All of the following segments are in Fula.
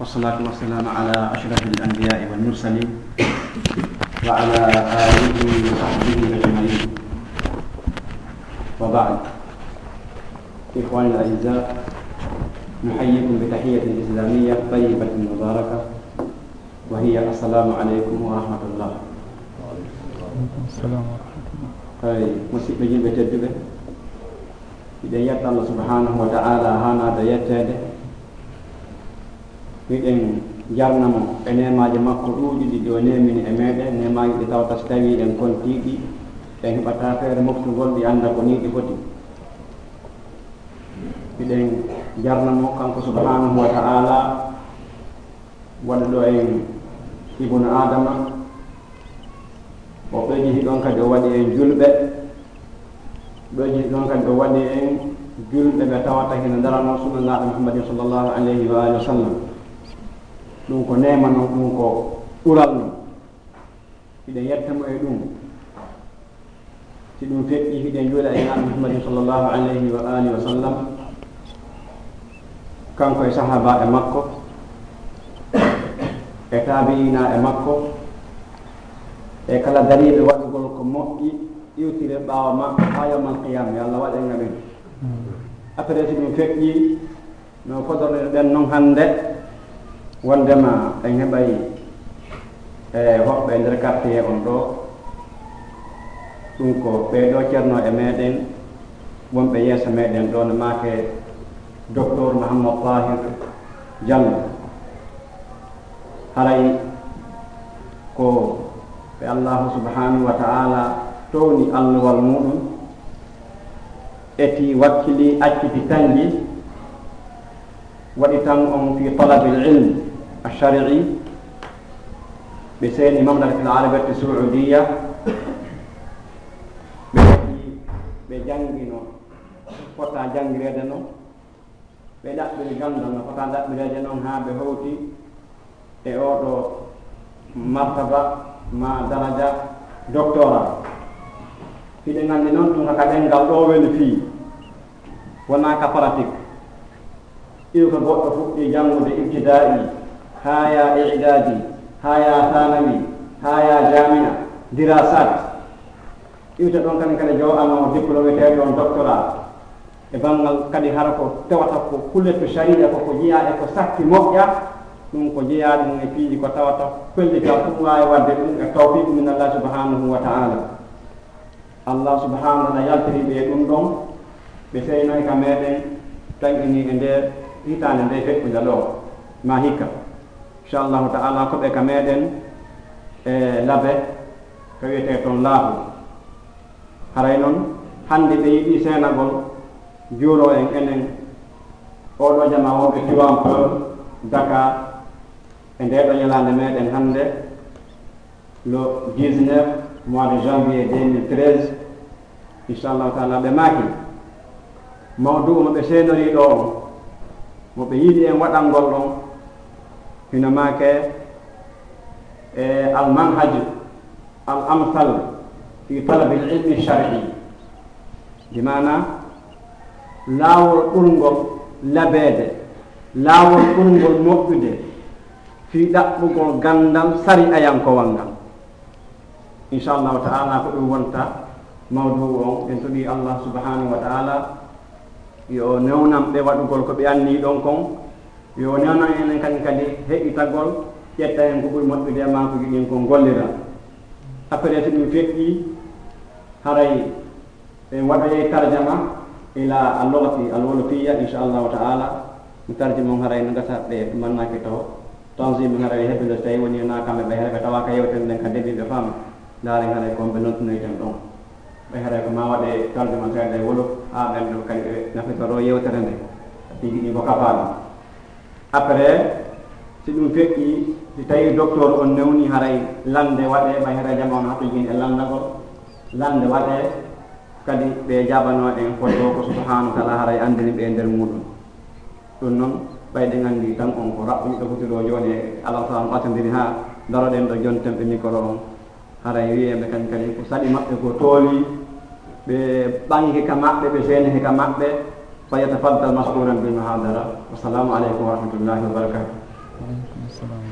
والصلاة والسلام على أشرف الأنبياء والمرسلين وعلى آله وصحبه أجمعين. وبعد. إخواني الأعزاء نحييكم بتحية إسلامية طيبة مباركة وهي السلام عليكم ورحمة الله. السلام ورحمة الله. أي مسيب جيبة تدبه إذا يتى الله سبحانه وتعالى هانا دا يتده wiɗen jarnamo e nemaji makko ɗuuɗi ɗi o nemini e meɗen nemaji ɗi tawata so tawi en kontiɗi en heɓata feere moftugol ɗi annda ko ni ɗi foti. Miɗen jarnamo kanko subhanahu wa taala waɗa ɗo en ibnu adama o ɓeyjiti ɗon kadi o waɗi en julɓe. Ɓeyjiti ɗon kadi o waɗi en julɓe ɓe tawata hino darano sunnallaɗo muhammadin sallllahu alayhi wa alihi wa sallam. ɗum ko nema noon ɗum ko ɓural noon hiɗen yettamo e ɗum. Si ɗum feƴƴi hiɗen juuɗa e nabi muhammadin sallllahu alayhi wa alihi wa sallam. Kanko e sahaba e makko e tabi'ina e makko e kala dariɓe waɗugol ko moƴƴi iwtire ɓaawa makko ha yawmal qiyama yo allah waɗenga ɓen hmm. après si ɗum feƴƴi no fodorɗe ɗen noon hannde wondema en heɓay e hoɓɓe e nder quartier on ɗo. Ɗum ko ɓeeɗo ceerno e meɗen wonɓe yeeso meɗen ɗo no maake docteur mahammad tahir diallo. Haray ko ɓe allahu subhanahu wa taala towni alluwal muɗum eti wakkili acciti tanji waɗi tan on fi talabil ilme الشرعي بسير المملكة العربية saudiya ɓe waɗi ɓe janngino fota janngireede noon ɓe ɗaɓɓiri ganndal no fota ɗaɓɓireede noon haa ɓe howti e oo martaba ma daraja doctorat hiɗe nganndi noon ɗum haka ɗenngal ɗo weli fii wonaa ka pratique ɗiw ko goɗɗo fuɗɗi janngude ibtida'i haya idadi haya thanawi ha ya jamina dirasat iwta ɗon kadi kadi jowano diplôme teɗe on doctorat. E banggal kadi hara ko tewata ko kulle to sharia koko jeeya e ko sakki moƴƴa ɗum ko jeeya ɗum e piiji ko tawata kollita ɗum wawi wadde ɗum e tawfiqu min allah subhanahu wa taala. Allah subhanahu wa taala yaltiri ɓe ɗum ɗon ɓe seynoy ka meɗen taƴini e nder hitande nde fekkude ɗo ma hikka. inchallahu taala ko ɓe ka meɗen e labe ko wiyete toon laahu haray noon hannde ɓe yiɗi seenagol juuro en enen oɗo jama wonɓe tuwampeur dakar e nde ɗo ñalande meɗen hannde le 19 mois de janvier 2013 inchallahu taala ɓe maaki. Mawdu mo ɓe seenori ɗo o mo ɓe yiɗi en waɗalngol ɗon hina maake e almanhaj al amsal fi talabi ilmi charii di mana laawol ɓurngol labeede laawol ɓurngol moƴƴude fii ɗaɓɓugol ganndal sari ayankowal ngal inchallahu taala ko ɗum wonta mawdou on. En toɗi allah subhanahu wa taala yo newnam ɓe waɗugol ko ɓe anni ɗon kon. yo newnan enen kañum kadi heƴitagol ƴetta hen ko ɓuuri moƴƴude e ma ko yiɗin ko gollira. Après so ɗum feƴƴi haray ɓe waɗoye tarjama ila allogati alwolofiya inchallahu taala. Mi tarjima on haray no gasa ɓe mannaki to. Tanzime haray heɓɓe so tawi woni na kamɓe ɓe hara ɓe tawa ka yewtere nden ka deeɓi ɓe faama ndaaren haray kon ɓe nontinoyten ɗon. Ɓe haray ko ma waɗe tarjuma seeɗa e wolof ha ɓen ɗo kadi ɓe nafitoro yewtere nde. Tigi ɗi ko kafaɗum après si ɗum feƴƴi si tawi docteur on newni haray lande waɗe ɓay haray jama on haqqijin e landagol lande waɗe kadi ɓe jabano en foto ko subahanahu taala haray andini ɓe e nder muɗum. Ɗum noon ɓayɗen anndi tan on ko raɓɓuɗo fotiro jooni e alah salam ɓatodiri ha daroɗen ɗo jooni tan micro on. Haray wiyeɓe kañ kadi ko saɗi maɓɓe ko tooli ɓe ɓangi ka maɓɓe ɓe seeni ka maɓɓe fa yatafaddal مشكورا بالمحاضرة والسلام عليكم aleykum wa rahmatullahi wa السلام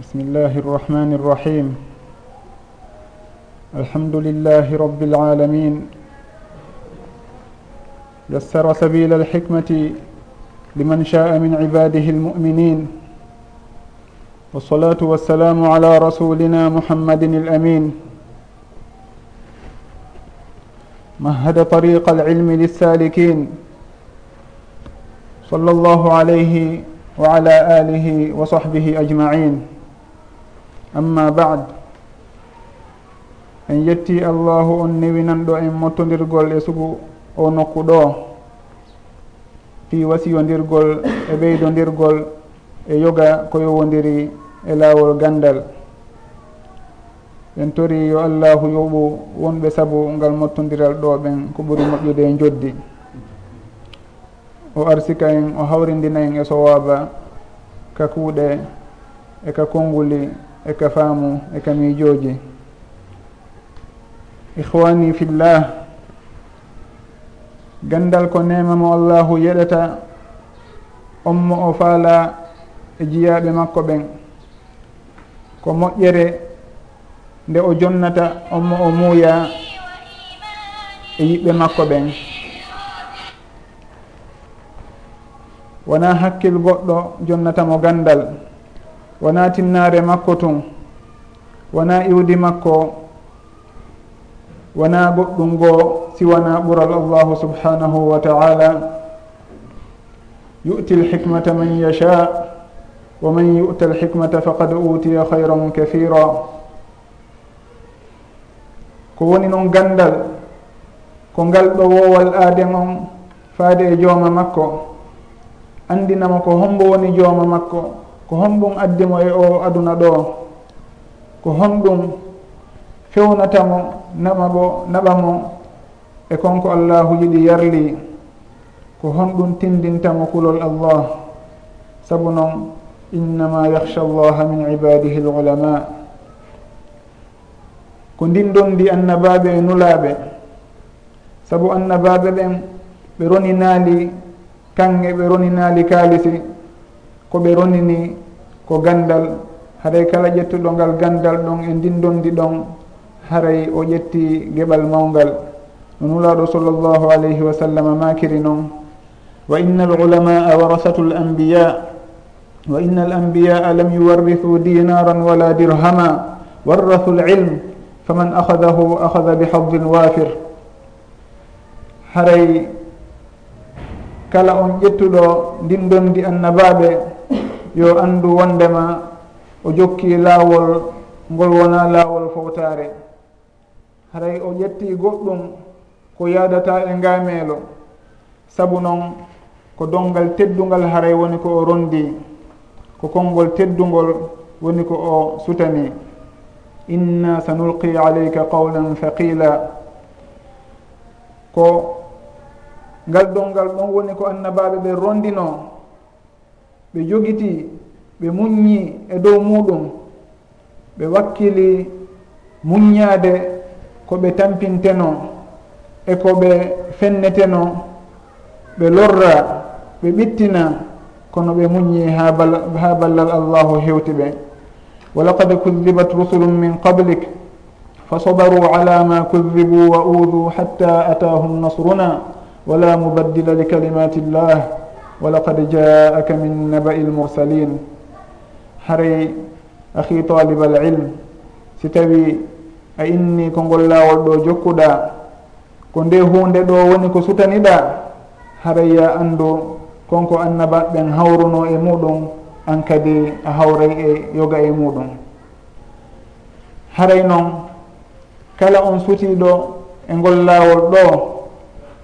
بسم الله الرحمن الرحيم الحمد لله رب العالمين يسر سبيل الحكمة لمن شاء من عباده المؤمنين. والصلاة والسلام على رسولنا محمد الأمين. مهد طريق العلم للسالكين. صلى الله عليه وعلى آله وصحبه أجمعين. amma bad en yetti allahu on newinanɗo en mottodirgol e sugu o nokku ɗo fi wasiyodirgol e ɓeydodirgol e yoga ko yowodiri e laawol gandal. En tori yo allahu yoɓu wonɓe saabu ngal mottodiral ɗo ɓen ko ɓuri moƴƴude e joddi o arsika en o hawrindina en e sowaba ka kuuɗe e ka konnguli e ka faamu e ka miijooji. Ihwani fillah gandal ko nema mo allahu yeɗata on mo o faala e jiyaɓe makko ɓen. Ko moƴƴere nde o jonnata on mo o muuya e yiɓɓe makko ɓen. Wona hakkil goɗɗo jonnatamo gandal wona tinnare makko tun wona iwdi makko wona goɗɗum goo siwana ɓural allahu subhanahu wa taala. yu'ti lhikmata man yasha wa man yu'ta lhikmata faqad utiya hayran kahira ko woni noon gandal ko ngal ɗo wowal aaden on faade e jooma makko andinamo ko hombo woni jooma makko ko honɗum addimo e o aduna ɗo ko honɗum fewnatamo naɓa bo naɓamo e konko allahu yiɗi yarli ko honɗum tindintamo kulol allah. Sabu noon innama yahcha allaha min ibadihi lulama. Ulama ko ndinɗon ndi annabaɓe e nulaɓe sabu annabaɓe ɓen ɓe roninaali kange ɓe roninaali kaalisi ko ɓe ronini ko gandal. Haray kala ƴettuɗo ngal gandal ɗon e ndindondi ɗon haray o ƴetti geɓal mawgal nulaɗo sallllahu alayhi wa sallam makiri noon. Wa inna alulamaa warasatu lambiya wa inna alambiyaa lam yuwarrisu dinaran wala dirhama warrathu lilm faman ahadahu ahada bihadin wafir haray kala on ƴettuɗo ndindondi annabaɓe yo anndu wondema o jokki laawol ngol wona laawol fowtaare haray o ƴetti goɗɗum ko yaadata e ngaameelo sabu noon ko dongal teddungal haray woni ko o rondi ko konngol teddungol woni ko o sutani. Inna sanulqi alayka qawlan thaqila ko ngal dongal ɗon woni ko annabaɓe ɓe rondino ɓe jogiti ɓe muññi e dow muɗum ɓe wakkili muññaade ko ɓe tampinteno e ko ɓe fenneteno ɓe lorra ɓe ɓittina kono ɓe muñi ha ha ballal allahu hewti ɓe. Wa laqad kudibat rusulum min qablik fa sabaru ala ma kudibu wa uduu hatta atahum nasruna wala mubaddila likalimati llah walaqad jaaka min naba'i lmursalin هري ahi طالب alilm si tawi a inni ko ngol laawol ɗo jokkuɗa ko nde hunde ɗo woni ko sutaniɗa haray ya andu konko annabaɓen hawruno e muɗum an kadi a hawray e yoga e muɗum. Haray noon kala on sutiɗo e ngol laawol ɗo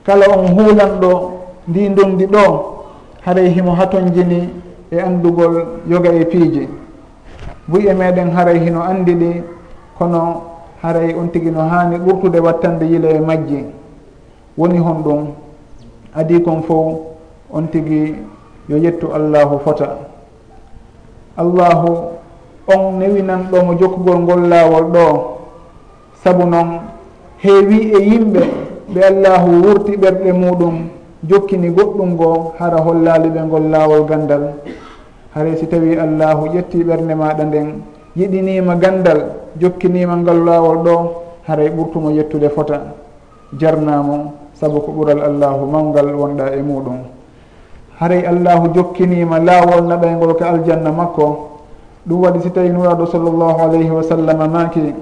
kala on huulanɗo ndi ndondi ɗo haray himo hatonjini e anndugol yoga e piiji. Buye meɗen haray hino anndi ɗi kono haray on tigi no haani ɓurtude wattande yile e majji. woni hon ɗum adi kon fof on tigi yo yettu allahu fota. Allahu on newinan ɗo mo jokkugol ngol laawol ɗo. Sabu noon heewi e yimɓe ɓe allahu wurti ɓerɗe muɗum jokkini goɗɗum ngo hara hollaali ɓe ngol laawol gandal. Haray si tawi allahu ƴetti ɓernde maɗa nden yiɗinima gandal jokkinima ngal laawol ɗo haray ɓurtumo yettude fota. Jarnamo saabu ko ɓural allahu mawgal wonɗa e muɗum. Haray allahu jokkinima laawol naɓaygol ko aljanna makko ɗum waɗi si tawi nuraɗo sall llahu alayhi wa sallam maki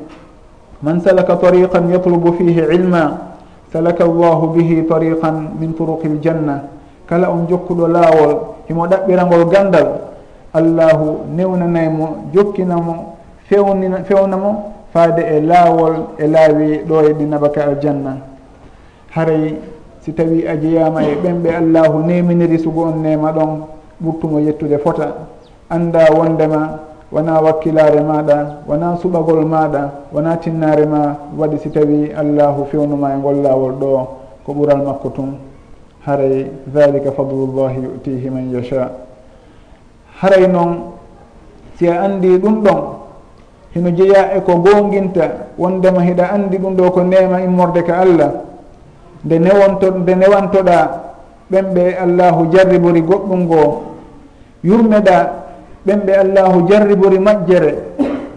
man salaka tariqan yatlubu fihi ilma salaka llahu bihi tariqan min turuqi ljanna kala on jokkuɗo laawol himo ɗaɓɓirangol gandal allahu newnanaymo jokkinamo fewnina fewnamo faade e laawol e laawi ɗo e ɗi naɓaka aljanna. haray si tawi a jeyama e ɓen ɓe allahu neminiri sugo on nema ɗon ɓurtumo yettude fota. Anda wondema wona wakkilare maɗa wona suɓagol maɗa wona tinnare ma waɗi si tawi allahu fewnuma e ngol lawol ɗo ko ɓural makko tun. Haray dhalika fadlullahi yutihi man yacha haray noon si a andi ɗum ɗon hino jeeya e ko gonginta wondema hiɗa andi ɗum ɗo ko nema immorde ka allah nde newonto nde newantoɗa ɓen ɓe allahu jarribori goɗɗum ngoo yurmeɗa ɓen ɓe allahu jarribori majjere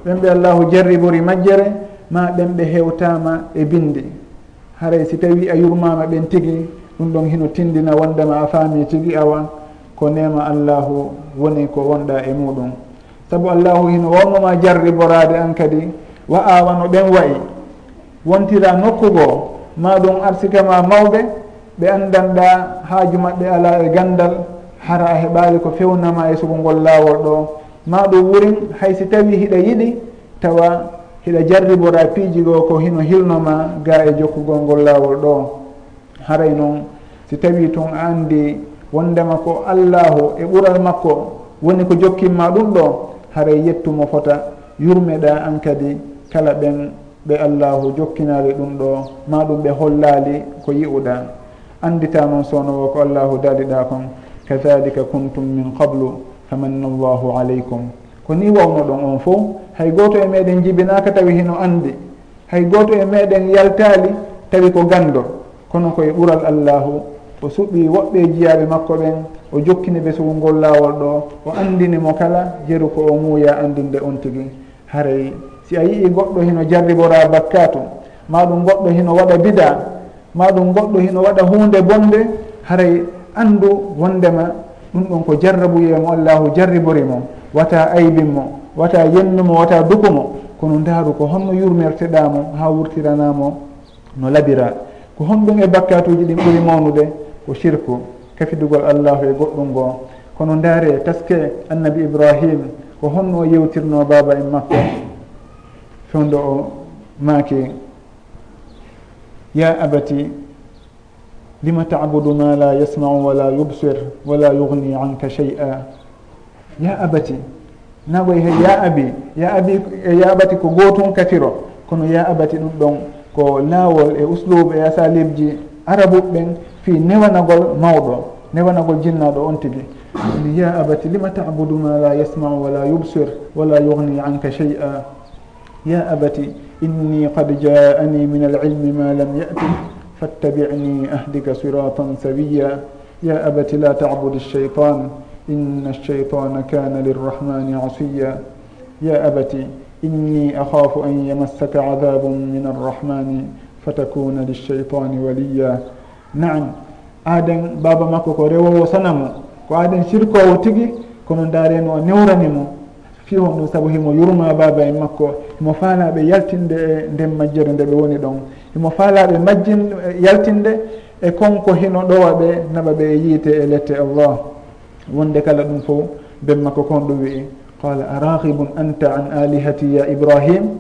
ɓen ɓe allahu jarribori majjere ma ɓen ɓe hewtama e binde haray si tawi a yurmama ɓen tigi ɗum ɗon hino tindina wondema a faami e tigi awa ko nema allahu woni ko wonɗa e muɗum. Saabu allahu hino wawnoma jarriborade an kadi wa awano ɓen wayi. Wontira nokku goo ma ɗum arsikama mawɓe ɓe andanɗa haaju maɓɓe ala e gandal hara a heɓali ko fewnama e sugo ngol laawol ɗo. Ma ɗum wurin haysi tawi hiɗa yiɗi tawa hiɗa jarribora piiji goo ko hino hilnoma ga e jokkugol ngol laawol ɗo. Haray noon si tawi tun a andi wondema ko allahu e ɓural makko woni ko jokkinma ɗum ɗo haray yettumo fota yurmeɗa an kadi kala ɓen ɓe allahu jokkinali ɗum ɗo ma ɗum ɓe hollali ko yi'uɗa. Andita noon sownowo ko allahu daaliɗa kon kadalika kuntum min qablu famanna llahu aleykum ko ni wawno ɗon on fof hay goto e meɗen jibinaka tawi hino andi hay goto e meɗen yaltali tawi ko gando kono koye ɓural allahu o suɓi woɓɓe jiyaɓe makko ɓen o jokkini ɓe sugol lawol ɗo o andini mo kala jeru ko o muuya andinde on tigui haray. Si a yii goɗɗo hino jarribora bakkatu ma ɗum goɗɗo hino waɗa bida ma ɗum goɗɗo hino waɗa hunde bonde haray andu wondema ɗum ɗon ko jarrabuyemo allahu jarribori mo wata aybin mo wata yennumo wata dukumo kono ndaaru ko honno yurmerteɗamo ha wurtiranamo no labira. Ko honɗum e bakkatuji ɗin ɓuuri mawnude ko shirku kafidugol allahu e goɗɗum ngo kono ndaare taske annabi ibrahim ko honno o yewtirno baaba en makko fewndo o maake ya abati lima tabudu ma la yasmau wala yubsir wala yugni anka chey a ya abati nagoy he ya abi ya abi ya abati ko gotum katiro kono ya abati ɗum ɗon ko laawol e uslub e asalibji arabu ɓen fi newanagol mawɗo newanagol jinnaɗo on tigi. ya abati lima tabudu ma la yasmau wala yubsir wala yugni anka عنك شيئا؟ يا أبت إني قد جاءني من العلم ما لم يأتك فاتبعني أهدك صراطا سويا. يا أبت لا تعبد الشيطان إن الشيطان كان للرحمن عصيا. يا أبت إني أخاف أن يمسك عذاب من الرحمن فتكون للشيطان وليا. نعم baba makko ko rewowo sanamo ko aden sirkowo tigi kono dareno o newrani mo. Fi on ɗum saabu himo yurma baba en makko himo faalaɓe yaltinde e nden majjere nde ɓe woni ɗon. Himo faalaɓe majjin e yaltinde e konko hino ɗowa ɓe naɓa ɓe e yiite e lette allah. Wonde kala ɗum fof ben makko kon ɗum wi'i. Qala arahibun anta an alihati ya ibrahim?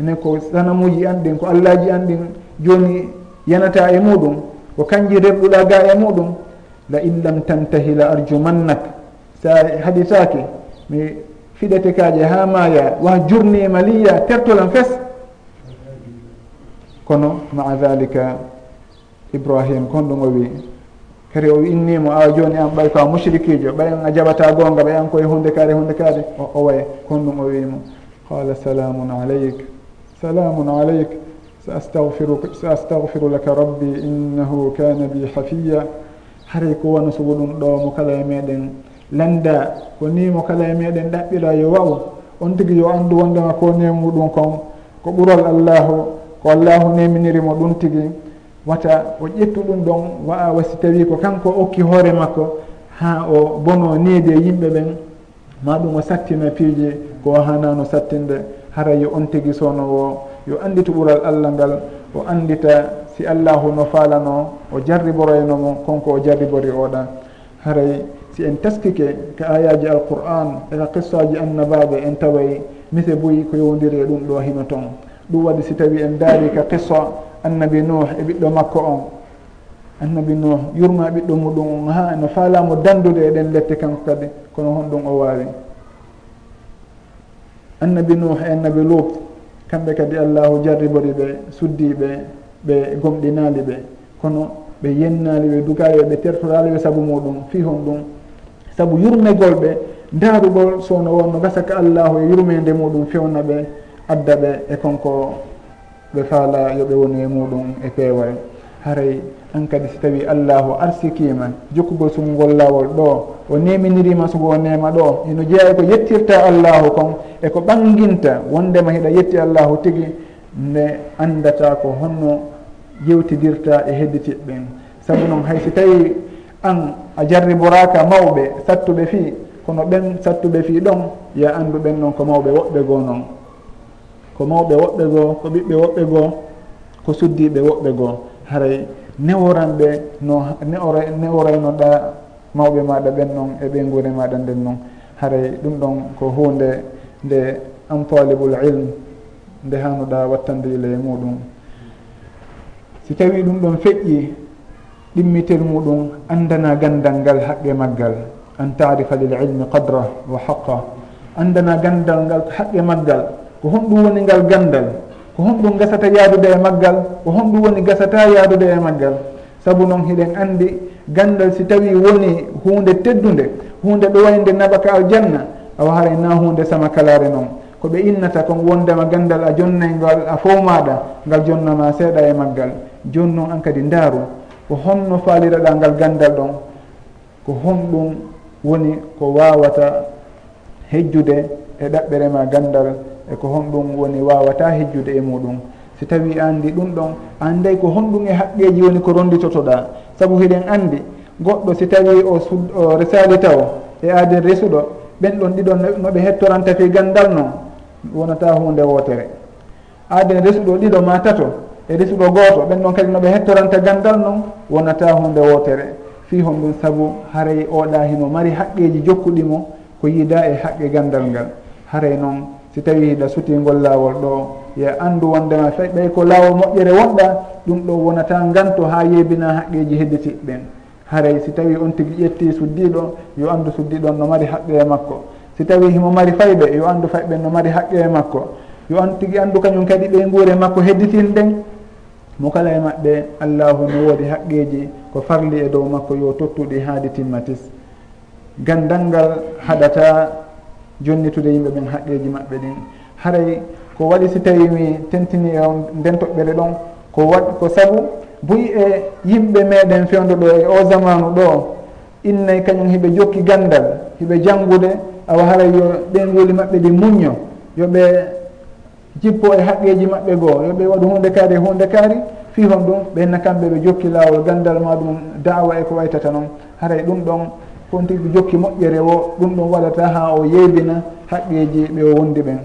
Ene ko sanamuji an ɗin ko allahji an ɗin joni yanata e muɗum. Ko kanji remɗuɗa ga e muɗum. la in lam tantahi la arjumannak. Sa haɗitake mi fiɗete kaje ha maya wa jurni e maliya tertolan fes. Kono maa dalika ibrahim kon ɗum o wi kadi o innimo awa joni an ɓay ko a mushrikijo ɓayan a jaɓata gonga ɓay an koye hunde kaade hunde kaade o way kon ɗum o wimo qala salamun aleyk salamun aleyk sa astahfiru sa astahfiru laka rabbi innahu kana bi hafiya. haray ko wona sogo ɗum ɗo mo kala e meɗen landa. Ko ni mo kala e meɗen ɗaɓɓira yo waw on tigui yo andu wondema ko ne muɗum kon. Ko ɓurol allahu ko allahu neminirimo ɗum tigui wata o ƴettu ɗum ɗon wa'a wasi tawi ko kanko okki hoore makko ha o bono niide yimɓe ɓen ma ɗum o sattina piiji ko hanano sattinde. Hara yo on tigui sowno o yo andita ɓural allah ngal o andita si allahu no faalano o jarriboroynomo konko o jarribori oɗa haray si en teskike ka ayaji alqur'an eka qissaji annabaɓe en taway mise boyi ko yowdiri e ɗum ɗo hino toon ɗum waɗi si tawi en daari ka qissa annabi nuh e ɓiɗɗo makko on. Annabi nuh yurma ɓiɗɗo muɗum on ha no faalamo dandude eɗen lette kanko kadi kono honɗum o waawi. Annabi nuh e annabi lut kamɓe kadi allahu jarribori ɓe suddiɓe ɓe gomɗinali ɓe. Kono ɓe yennali ɓe dugali ɓe tertorali ɓe saabu muɗum fi hon ɗum. Saabu yurmegol ɓe daarugol sowno wonno gasaka allahu e yurmede muɗum fewna ɓe adda ɓe e konko ɓe faala yoɓe woni e muɗum e peewal. Haray an kadi si tawi allahu arsikima jokkugol sumugol lawol ɗo o neminirima sugo o nema ɗo ino jeeya ko yettirta allahu kon eko ɓanginta wondema hiɗa yetti allahu tigui nde anndata ko honno yewtidirta e hedditiɓɓen sabu noon hay si tawi an a jarriboraka mawɓe sattuɓe fii kono ɓen sattuɓe fii ɗon ya annduɓen noon ko mawɓe woɓɓe goo noon ko mawɓe woɓɓe goo ko ɓiɓɓe woɓɓe goo ko suddiɓe woɓɓe goo. Haray neworanɓe no newora neworaynoɗa mawɓe maɗa ɓen noon e ɓe gure maɗa nden noon haray ɗum ɗon ko hunde nde empalibul ilme ndehanuɗa wattandile e muɗum. Si tawi ɗum ɗon feƴƴi ɗimmitel muɗum andana gandal ngal haqqe maggal. An tarifa lil ilmi qadra wa haqa andana gandal ngal haqqe maggal. Ko honɗum woni ngal gandal. Ko honɗum gasata yaadude e maggal. Ko honɗum woni gasata yaadude e maggal. Saabu noon hiɗen andi gandal si tawi woni hunde teddude hunde ɗo wayde naɓaka aljanna awa haray na hunde sama kalare noon ko ɓe innata kon wondema gandal a jonnay ngal a fof maɗa ngal jonnama seeɗa e maggal. Joni noon an kadi ndaaru ko honno faaliraɗa ngal gandal ɗon ko honɗum woni ko wawata hejjude e ɗaɓɓere ma gandal e ko honɗum woni wawata hejjude e muɗum. Si tawi andi ɗum ɗon anday ko honɗum e haqqeji woni ko ronditotoɗa. Saabu hiɗen andi goɗɗo si tawi o o resali taw e aaden resuɗo ɓen ɗon ɗiɗon noɓe hettoranta fi gandal noon wonata hunde wotere. Aade resuɗo ɗiɗo ma tato e resuɗo gooto ɓen ɗon kadi noɓe hettoranta gandal noon wonata hunde wotere. Fi hon ɗum saabu haray oɗa himo mari haqqeji jokkuɗimo ko yiida e haqqe gandal ngal. Haray noon si tawi hiɗa sutingol laawol ɗo yo anndu wondema ɓay ko laawol moƴƴere wonɗa ɗum ɗo wonata nganto ha yeebina haqqeji hedditiɓɓen haray si tawi on tigui ƴetti suddiɗo yo anndu suddiɗon no mari haqqe e makko. si tawi himo mari fayɓe yo anndu fayɓe no mari haqqe e makko yo an tigi anndu kañum kadi ɓe nguure makko hedditin ɗen mo kala e maɓɓe allahu no woodi haqqeji ko farli e dow makko yo tottuɗi haadi timmatis. Gandal ngal haɗata jonnitude yimɓe ɓen haqqeji maɓɓe ɗin. Haray ko waɗi si tawi mi tentini e nden toɓɓere ɗon ko waɗ ko sabu buyi e yimɓe meɗen fewdo ɗo e o zamanu ɗo innay kañum hiɓe jokki gandal hiɓe janngude awa haray yo ɓen woli maɓɓe ɗi muñño yoɓe jippo e haqqeji maɓɓe goo yoɓe waɗu hunde kaari e hunde kaari fi hon ɗum ɓenna kamɓe ɓe jokki laawol gandal ma ɗum dawa e ko waytata noon. Haray ɗum ɗon fonti ɓe jokki moƴƴere o ɗum ɗon waɗata ha o yeybina haqqeji ɓe o wondi ɓen.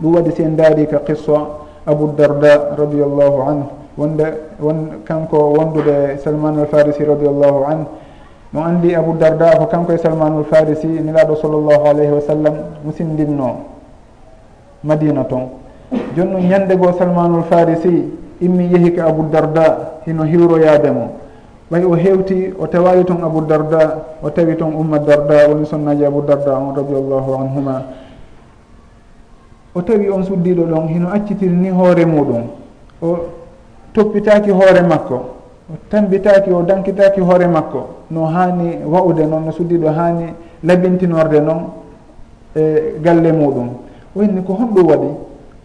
Ɗum waɗi sen daari ka qissa abou darda radiallahu anhu wonde won kanko wondude salman al farisi radiallahu anhu mo andi abou darda ko kanko e salmanul farisi nelaɗo sallllahu alayhi wa sallam musindinno madina toon joni noon ñande goo salmanul farisi immi yehi ka abou darda hino hiwroyaade mo. Ɓay o hewti o tawawi toon abou darda o tawi toon umma darda woni sonnaji abou darda on radiallahu anhuma. O tawi on suddiɗo ɗon hino accitiri ni hoore muɗum. O toppitaki hoore makko. o tambitaki o dankitaki hoore makko no hani wa'ude noon no suddiɗo hani labintinorde noon e galle muɗum. O inni ko honɗum waɗi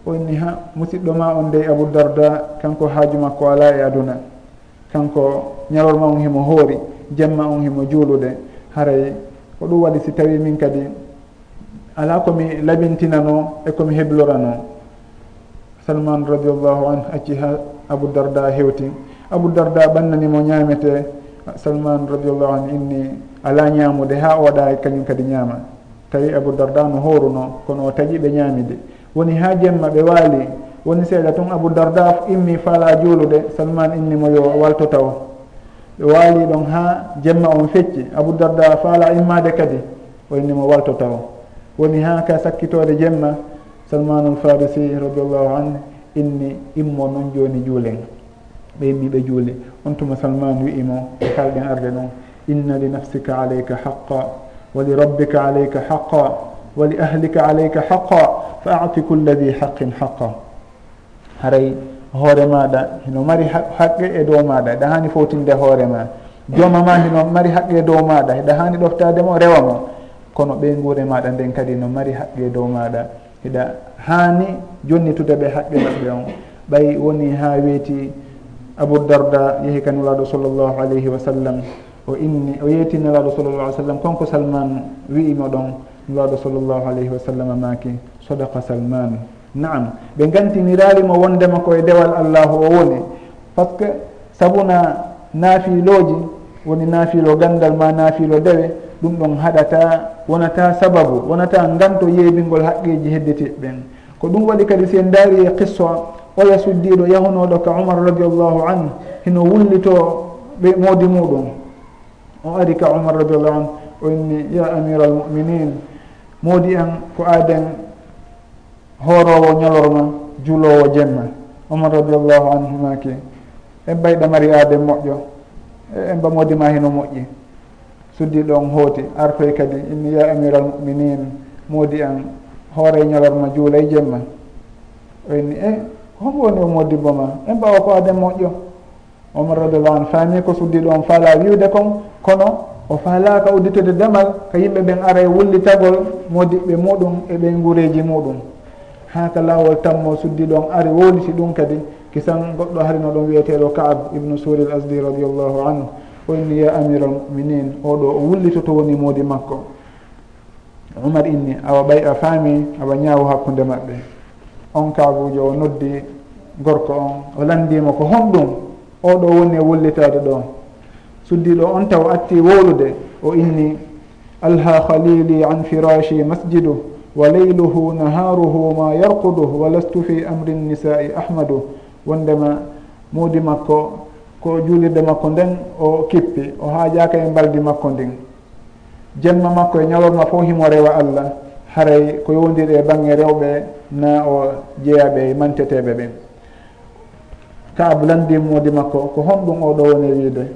o inni ha musidɗo ma on dey abou darda kanko haaju makko ala e aduna. Kanko ñalorma on himo hoori jemma on himo juulude. Haray ko ɗum waɗi si tawi min kadi ala komi labintinano e komi heblorano salman radiallahu an acci ha abou darda hewti. abou darda ɓannanimo ñaamete salman radiallahu anu inni ala ñaamude ha oɗa e kañum kadi ñaama. Tawi abou darda no horuno kono o taƴi ɓe ñaamide. Woni ha jemma ɓe waali woni seeɗa tun abou darda immi faala juulude salman innimo yo walto taw ɓe waali ɗon ha jemma on fecci abou darda faala immade kadi o innimo walto taw woni ha ka sakkitode jemma salmanul farisi radiallahu anu inni immo noon joni juulen ɓe yimɓiɓe juulde. On tuma salman wi'imo e kalɗen arde noon inna li nafsika alayka haqa wa li rabbika alayka haqa wa li ahlika alayka haqa fa ati culla di haqqin haqa haray hoore maɗa hino mari haqqe e dow maɗa e ɗa hani fowtinde hoore ma. Jooma ma hino mari haqqe e dow maɗa e ɗa hani ɗoftademo rewa mo. Kono ɓe guure maɗa nden kadi no mari haqqe e dow maɗa hiɗa e hani jonnitude ɓe haqqe maɓɓe on. Ɓay woni ha weeti abou darda yehi kan nelaɗo sallllahu alayhi wa sallam o inni o yeeti nelaɗo sallllah alih sallam konko salman wi'imo ɗon nelaɗo sallllahu alayhi wa sallam maaki sodaka salman. Naam ɓe gantiniralimo wondema koye dewal allahu o woni par ce que sabuna naafiloji woni naafilo gandal ma naafilo dewe ɗum ɗon haɗata wonata sababu wonata ganto yeebingol haqqeji heddetiɓɓen ko ɗum waɗi kadi si en daari e qisso oya suddiɗo yahunoɗo ka umar radiallahu an hino wullito ɓe moodi muɗum o ari ka umar radiallahu an o inni ya amira almuminin moodi en ko aaden hoorowo ñalorma juulowo jemma. Umar radiallahu anhumaki en mbayɗa mari aaden moƴƴo e en mbamoodi ma hino moƴƴi. Suddiɗo on hooti artoy kadi inni ya amira almuminin moodi en hoore ñalorma juulay jemma. O inni e honko woni o moddibo ma? En mbawa ko aden moƴƴo. Omar radiallahu an faami ko suddiɗo on faala wiwde kon kono o faalaka udditude damal ko yimɓe ɓen ara e wullitagol modiɓɓe muɗum e ɓen gureji muɗum. Ha ka lawol tammo suddiɗo on ari wowliti ɗum kadi. Kisan goɗɗo harino ɗum wiyeteɗo kaab ibnu suri l asdi radiallahu anhu. O inni ya amira minin oɗo o wullito to woni moodi makko. Umar inni awa ɓay a faami awa ñaawo hakkude maɓɓe. on kaabujo o noddi gorko on o landima ko honɗum oɗo woni e wollitade ɗon. Suddiɗo on taw atti wowlude o inni alha khalili an firashi masjidu wa leyluhu naharuhu ma yarkudu wa lastu fi amri nisai ahmadu. Wondema muudi makko ko juulirde makko nden o kippi o haajaka e mbaldi makko ndin. Jemma makko e ñalorma fo himo rewa allah. haray ko yowdiri e bange rewɓe na o jeeyaɓe e manteteɓe ɓen. Kaabu landimode makko ko honɗum oɗo woni wiide.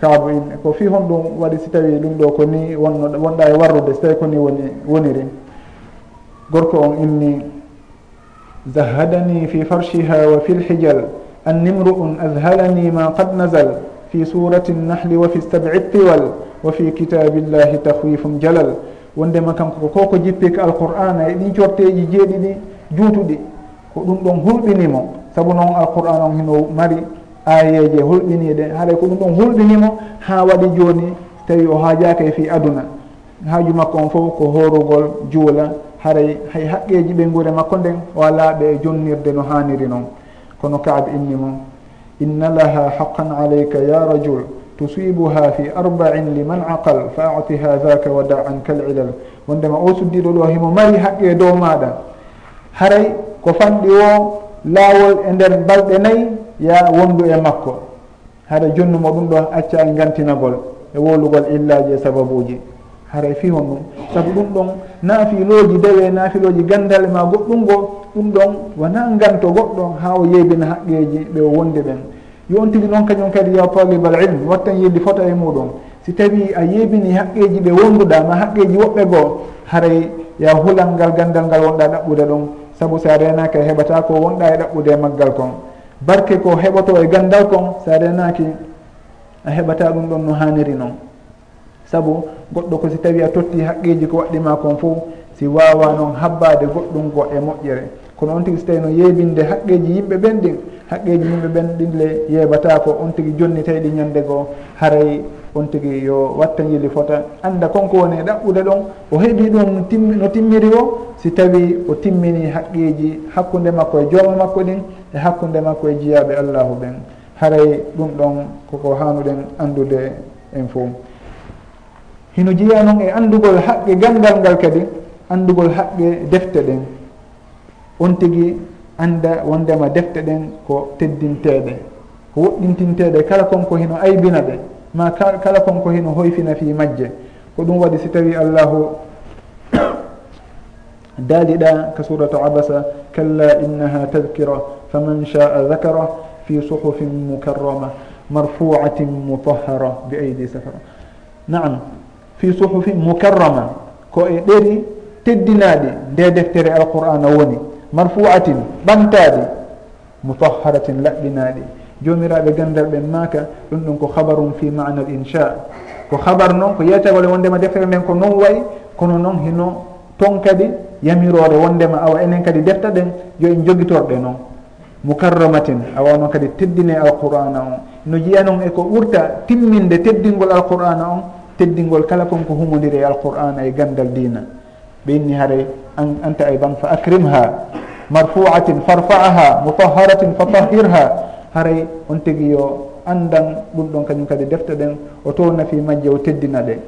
Kaabu in ko fi honɗum waɗi si tawi ɗum ɗo ko ni wonno wonɗa e warrude so tawi koni woni woniri. Gorko on inni zahadani fi farshiha wa fi lhijal an nimru'un azhalani ma qad nazal fi surati nnahli wa fi sab'i tiwal wa fi kitabillahi tahwifum jalal. wondema kanko ko ko jippi ko alqur'ana e ɗin corteji jeeɗiɗi juutuɗi ko ɗum ɗon hulɓinimo. Saabu noon alqur'an on hino mari ayeje hulɓiniɗe haɗay ko ɗum ɗon hulɓinimo ha waɗi joni tawi o haajaka e fi aduna. Haaju makko on fof ko horugol juula haray hay haqqeji ɓe guure makko nden walaɓe e jonnirde no haniri noon. Kono kaab inni mo inna laha haqqan aleyka ya rajul. tusibuha fi arba'in liman aqal fa atiha dhaka wa da an kal ilal wondema o suddiɗo ɗo himo mari haqqe dow maɗa haray ko fanɗi o laawol e nder balɗe nayyi ya wondu e makko. Haɗa jonnumo ɗum ɗo acca e gantinagol e wolugol illaji e sababuji haray fi hon ɗum. Saabu ɗum ɗon naafiloji dewe naafiloji gandale ma goɗɗum ngo ɗum ɗon wona ganto goɗɗo ha o yeybina haqqeji ɓe o wondi ɓen. yon tigi noon kañum kadi ya talibal ilm wattan yidde fota e muɗum. Si tawi a yeebini haqqeji ɓe wonduɗa ma haqqeji woɓɓe goo haray ya hulal ngal gandal ngal wonɗa ɗaɓɓude ɗum. Saabu sa renaki a heɓata ko wonɗa e ɗaɓɓude e maggal kon. Barke ko heɓoto e gandal kon sa renaki a heɓata ɗum ɗon no haniri noon saabu goɗɗo ko si tawi a totti haqqeji ko waɗɗima kon fof si wawa noon habbade goɗɗum go e moƴƴere. kono on tigui so tawi no yeebinde haqqeji yimɓe ɓen ɗin haqqeji yimɓe ɓen ɗin le yeeɓata ko on tigui ɗi ñande goo haray on tigui yo watta guili fota. Anda konko woni e ɗaɓɓude ɗon o heeɓi ɗum tim, no timmiri o si tawi o timmini haqqeji hakkude makko e jooma makko ɗin e hakkude makko e jiyaɓe allahu ɓen. Haray ɗum ɗon koko hanuɗen andude en fo hino jeeya noon e andugol haqqe gandal ngal kadi andugol haqqe defte ɗen. on tigi anda wondema defte ɗen ko teddinteɗe ko woɗɗintinteɗe kala konko hino aybina ɗe ma kala konko hino hoyfina fi majje. Ko ɗum waɗi si tawi allahu daaliɗa ka suratu abasa kalla innaha tadkira faman shaa dakara fi suhufin mukarrama marfuatin mutahara bi aidi safara. Naam fi suhufin mukarrama ko e ɗeri teddinaɗi nde deftere alqur'ana woni. marfu'atin ɓantaɗi mutahharatin laɓɓinaɗi jomiraɓe gandal ɓen maka ɗum ɗum ko habarum fi mana l insha ko habar noon ko yeytagole wondema deftere nden ko non wayi kono noon hino ton kadi yamirore wondema awa enen kadi defta ɗen yo en jogitorɗe noon. Mukarramatin awa noon kadi teddine alqur'ana on. No jiya noon eko ɓurta timminde teddingol alqur'ana on teddingol kala kon ko humodiri e alqur'ana e gandal dina ɓe inni haare anta ayban fa acrimha marfuatin farfaaha mutaharatin fa tahirha haray on tigi yo andan ɗum ɗon kañum kadi defte ɗen o to nafi majje o teddina ɗe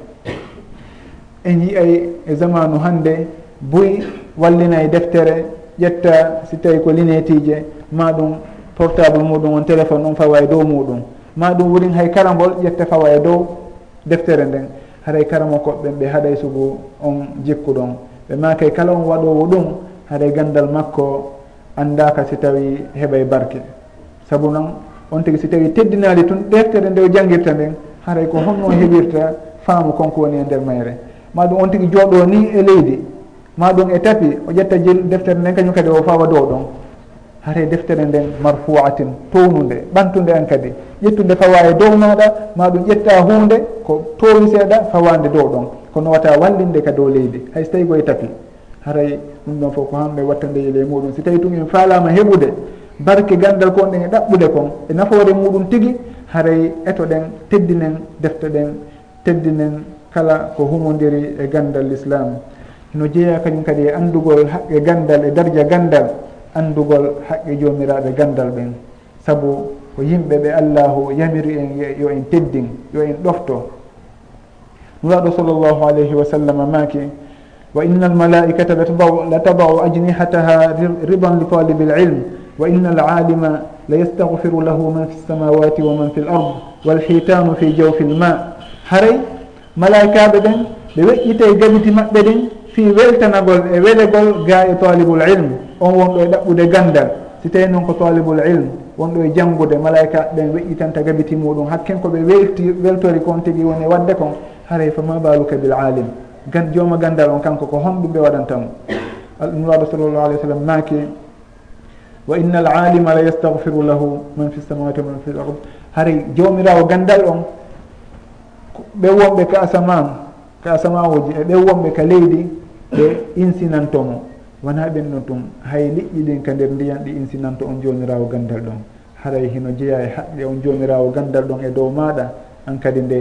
en yiyay e zamanu hannde buy wallinay deftere ƴetta si tawi ko linétije ma ɗum portable muɗum on téléphone on fawa e dow muɗum ma ɗum wurin hay karambol ƴetta fawa e dow deftere nden haray karamo koɓɓen ɓe haɗay sugu on jikku ɗon ɓe make kala on waɗowo ɗum haɗay gandal makko andaka si tawi heɓay barke. Saabu noon on tigui si tawi teddinali tun ɗeftere nde o jangguirta nden haray ko honno heɓirta faamu konko woni e nder mayre. Ma ɗum on tigui jooɗo ni e leydi. Ma ɗum e tapi o ƴetta jil deftere nden kañum kadi o fawa dow ɗon. Haray deftere nden marfuatin townude ɓantude an kadi. Ƴettude fawa e dow maɗa ma ɗum ƴetta hunde ko towi seeɗa fawande dow ɗon. kono wata wallinde ka dow leydi. Hay so tawi koye tapi haray ɗum ɗon fof ko hamɓe watta yele muɗum. Si tawi tun en faalama heɓude barke gandal kon ɗen e ɗaɓɓude kon e nafoore muɗum tigui haray eto ɗen teddinen defte ɗen teddinen kala ko humodiri e gandal l'islam. No jeeya kañum kadi e andugol haqqe gandal e dardia gandal andugol haqqe jomiraɓe gandal ɓen. Saabu ko yimɓe ɓe allahu yamiri en yo en teddin yo en ɗofto. nuraɗo sall llahu alayhi wa sallam maaki wa inna almalaikata la latabau ajnihataha ridan li talibi lilm wa inna alalima la yastahfiru lahu man fi lsamawati wa man fi l ard walhitanu fi jawfi lma haray malaikaɓe ɗen ɓe weƴƴite gabiti maɓɓe ɗen fi weltanagol e welegol ga e talibul ilm. On wonɗo e ɗaɓɓude gandal. Si tawi noon ko talibul ilm wonɗo e janngude malaika ɓen weƴƴitanta gabiti muɗum. Hakken koɓe welti weltori kon tigui woni e wadde kon haray fa ma baluka bil alim. Gan jooma gandal on kanko ko honɗum ɓe waɗantamo mo alnuraɗo sallllahu alih w sallam maaki wa inna alalima la yastahfiru lahu man fi samawati wa man fi l ard. Haray jawmirawo gandal on ɓe wonɓe ka asaman ka asamawoji e ɓe wonɓe ka leydi ɓe insinantomo wona ɓen no tun hay liƴƴi ɗin ka nder ndiyan ɗi insinanto on jomirawo gandal ɗon. Haray hino jeeya e haqqe on jomirawo gandal ɗon e dow maɗa an kadi nde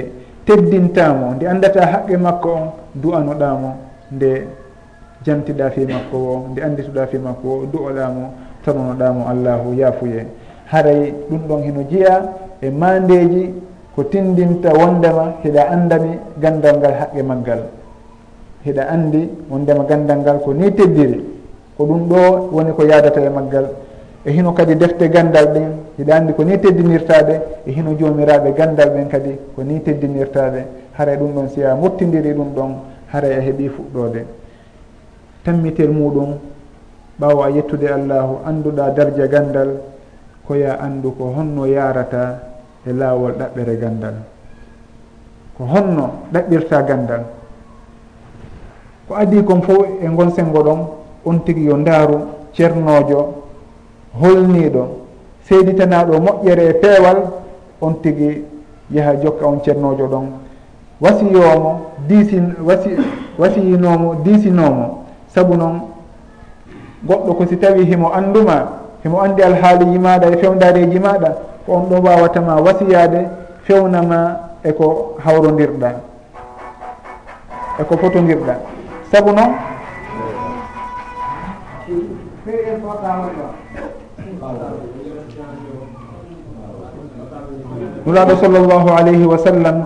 teddintamo nde andata haqqe makko on du'anoɗamo nde jantiɗa fi makko o nde andituɗa fi makko o du'oɗamo tanonoɗamo allahu yaafuye. Haray ɗum ɗon heno jeeya e mandeji ko tindinta wondema heɗa andami gandal ngal haqqe maggal. Heɗa andi wondema gandal ngal ko ni teddiri ko ɗum ɗo woni ko yadata e maggal. E hino kadi defte gandal ɗin hiɗa andi ko ni teddinirtaɗe e hino jomiraɓe gandal ɓen kadi ko ni teddinirtaɗe haray ɗum ɗon si a mottidiri ɗum ɗon haray a heeɓi fuɗɗode tammitel muɗum ɓawo a yettude allahu anduɗa darja gandal koya andu ko honno yarata e laawol ɗaɓɓere gandal. Ko honno ɗaɓɓirta gandal. Ko adi kon fof e gon sengo ɗon on tigi yo ndaaru ceernojo holniiɗo seyditanaɗo moƴƴere e peewal on tigi yaha jokka on ceernojo ɗon. Wasiyomo diisi wasi wasiyinomo diisinomo saabu noon goɗɗo ko si tawi himo anduma himo andi alhaaliji maɗa e fewdareji maɗa ko on ɗon wawatama wasiyade fewnama eko hawrodirɗa eko fotodirɗa saabu noon nulaaɗo sallllahu alayhi wa sallam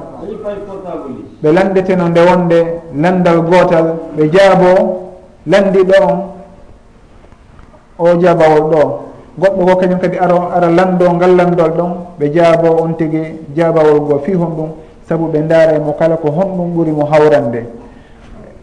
ɓe landeteno nde wonde landal gootal ɓe jaabo landiɗo on o jaabawol ɗo. Goɗɗo ko kañum kadi aro ara lando ngal landol ɗon ɓe jaabo on tigi jaabawol goo fi hon ɗum saabu ɓe ndaara mo kala ko honɗum ɓuri mo hawrande.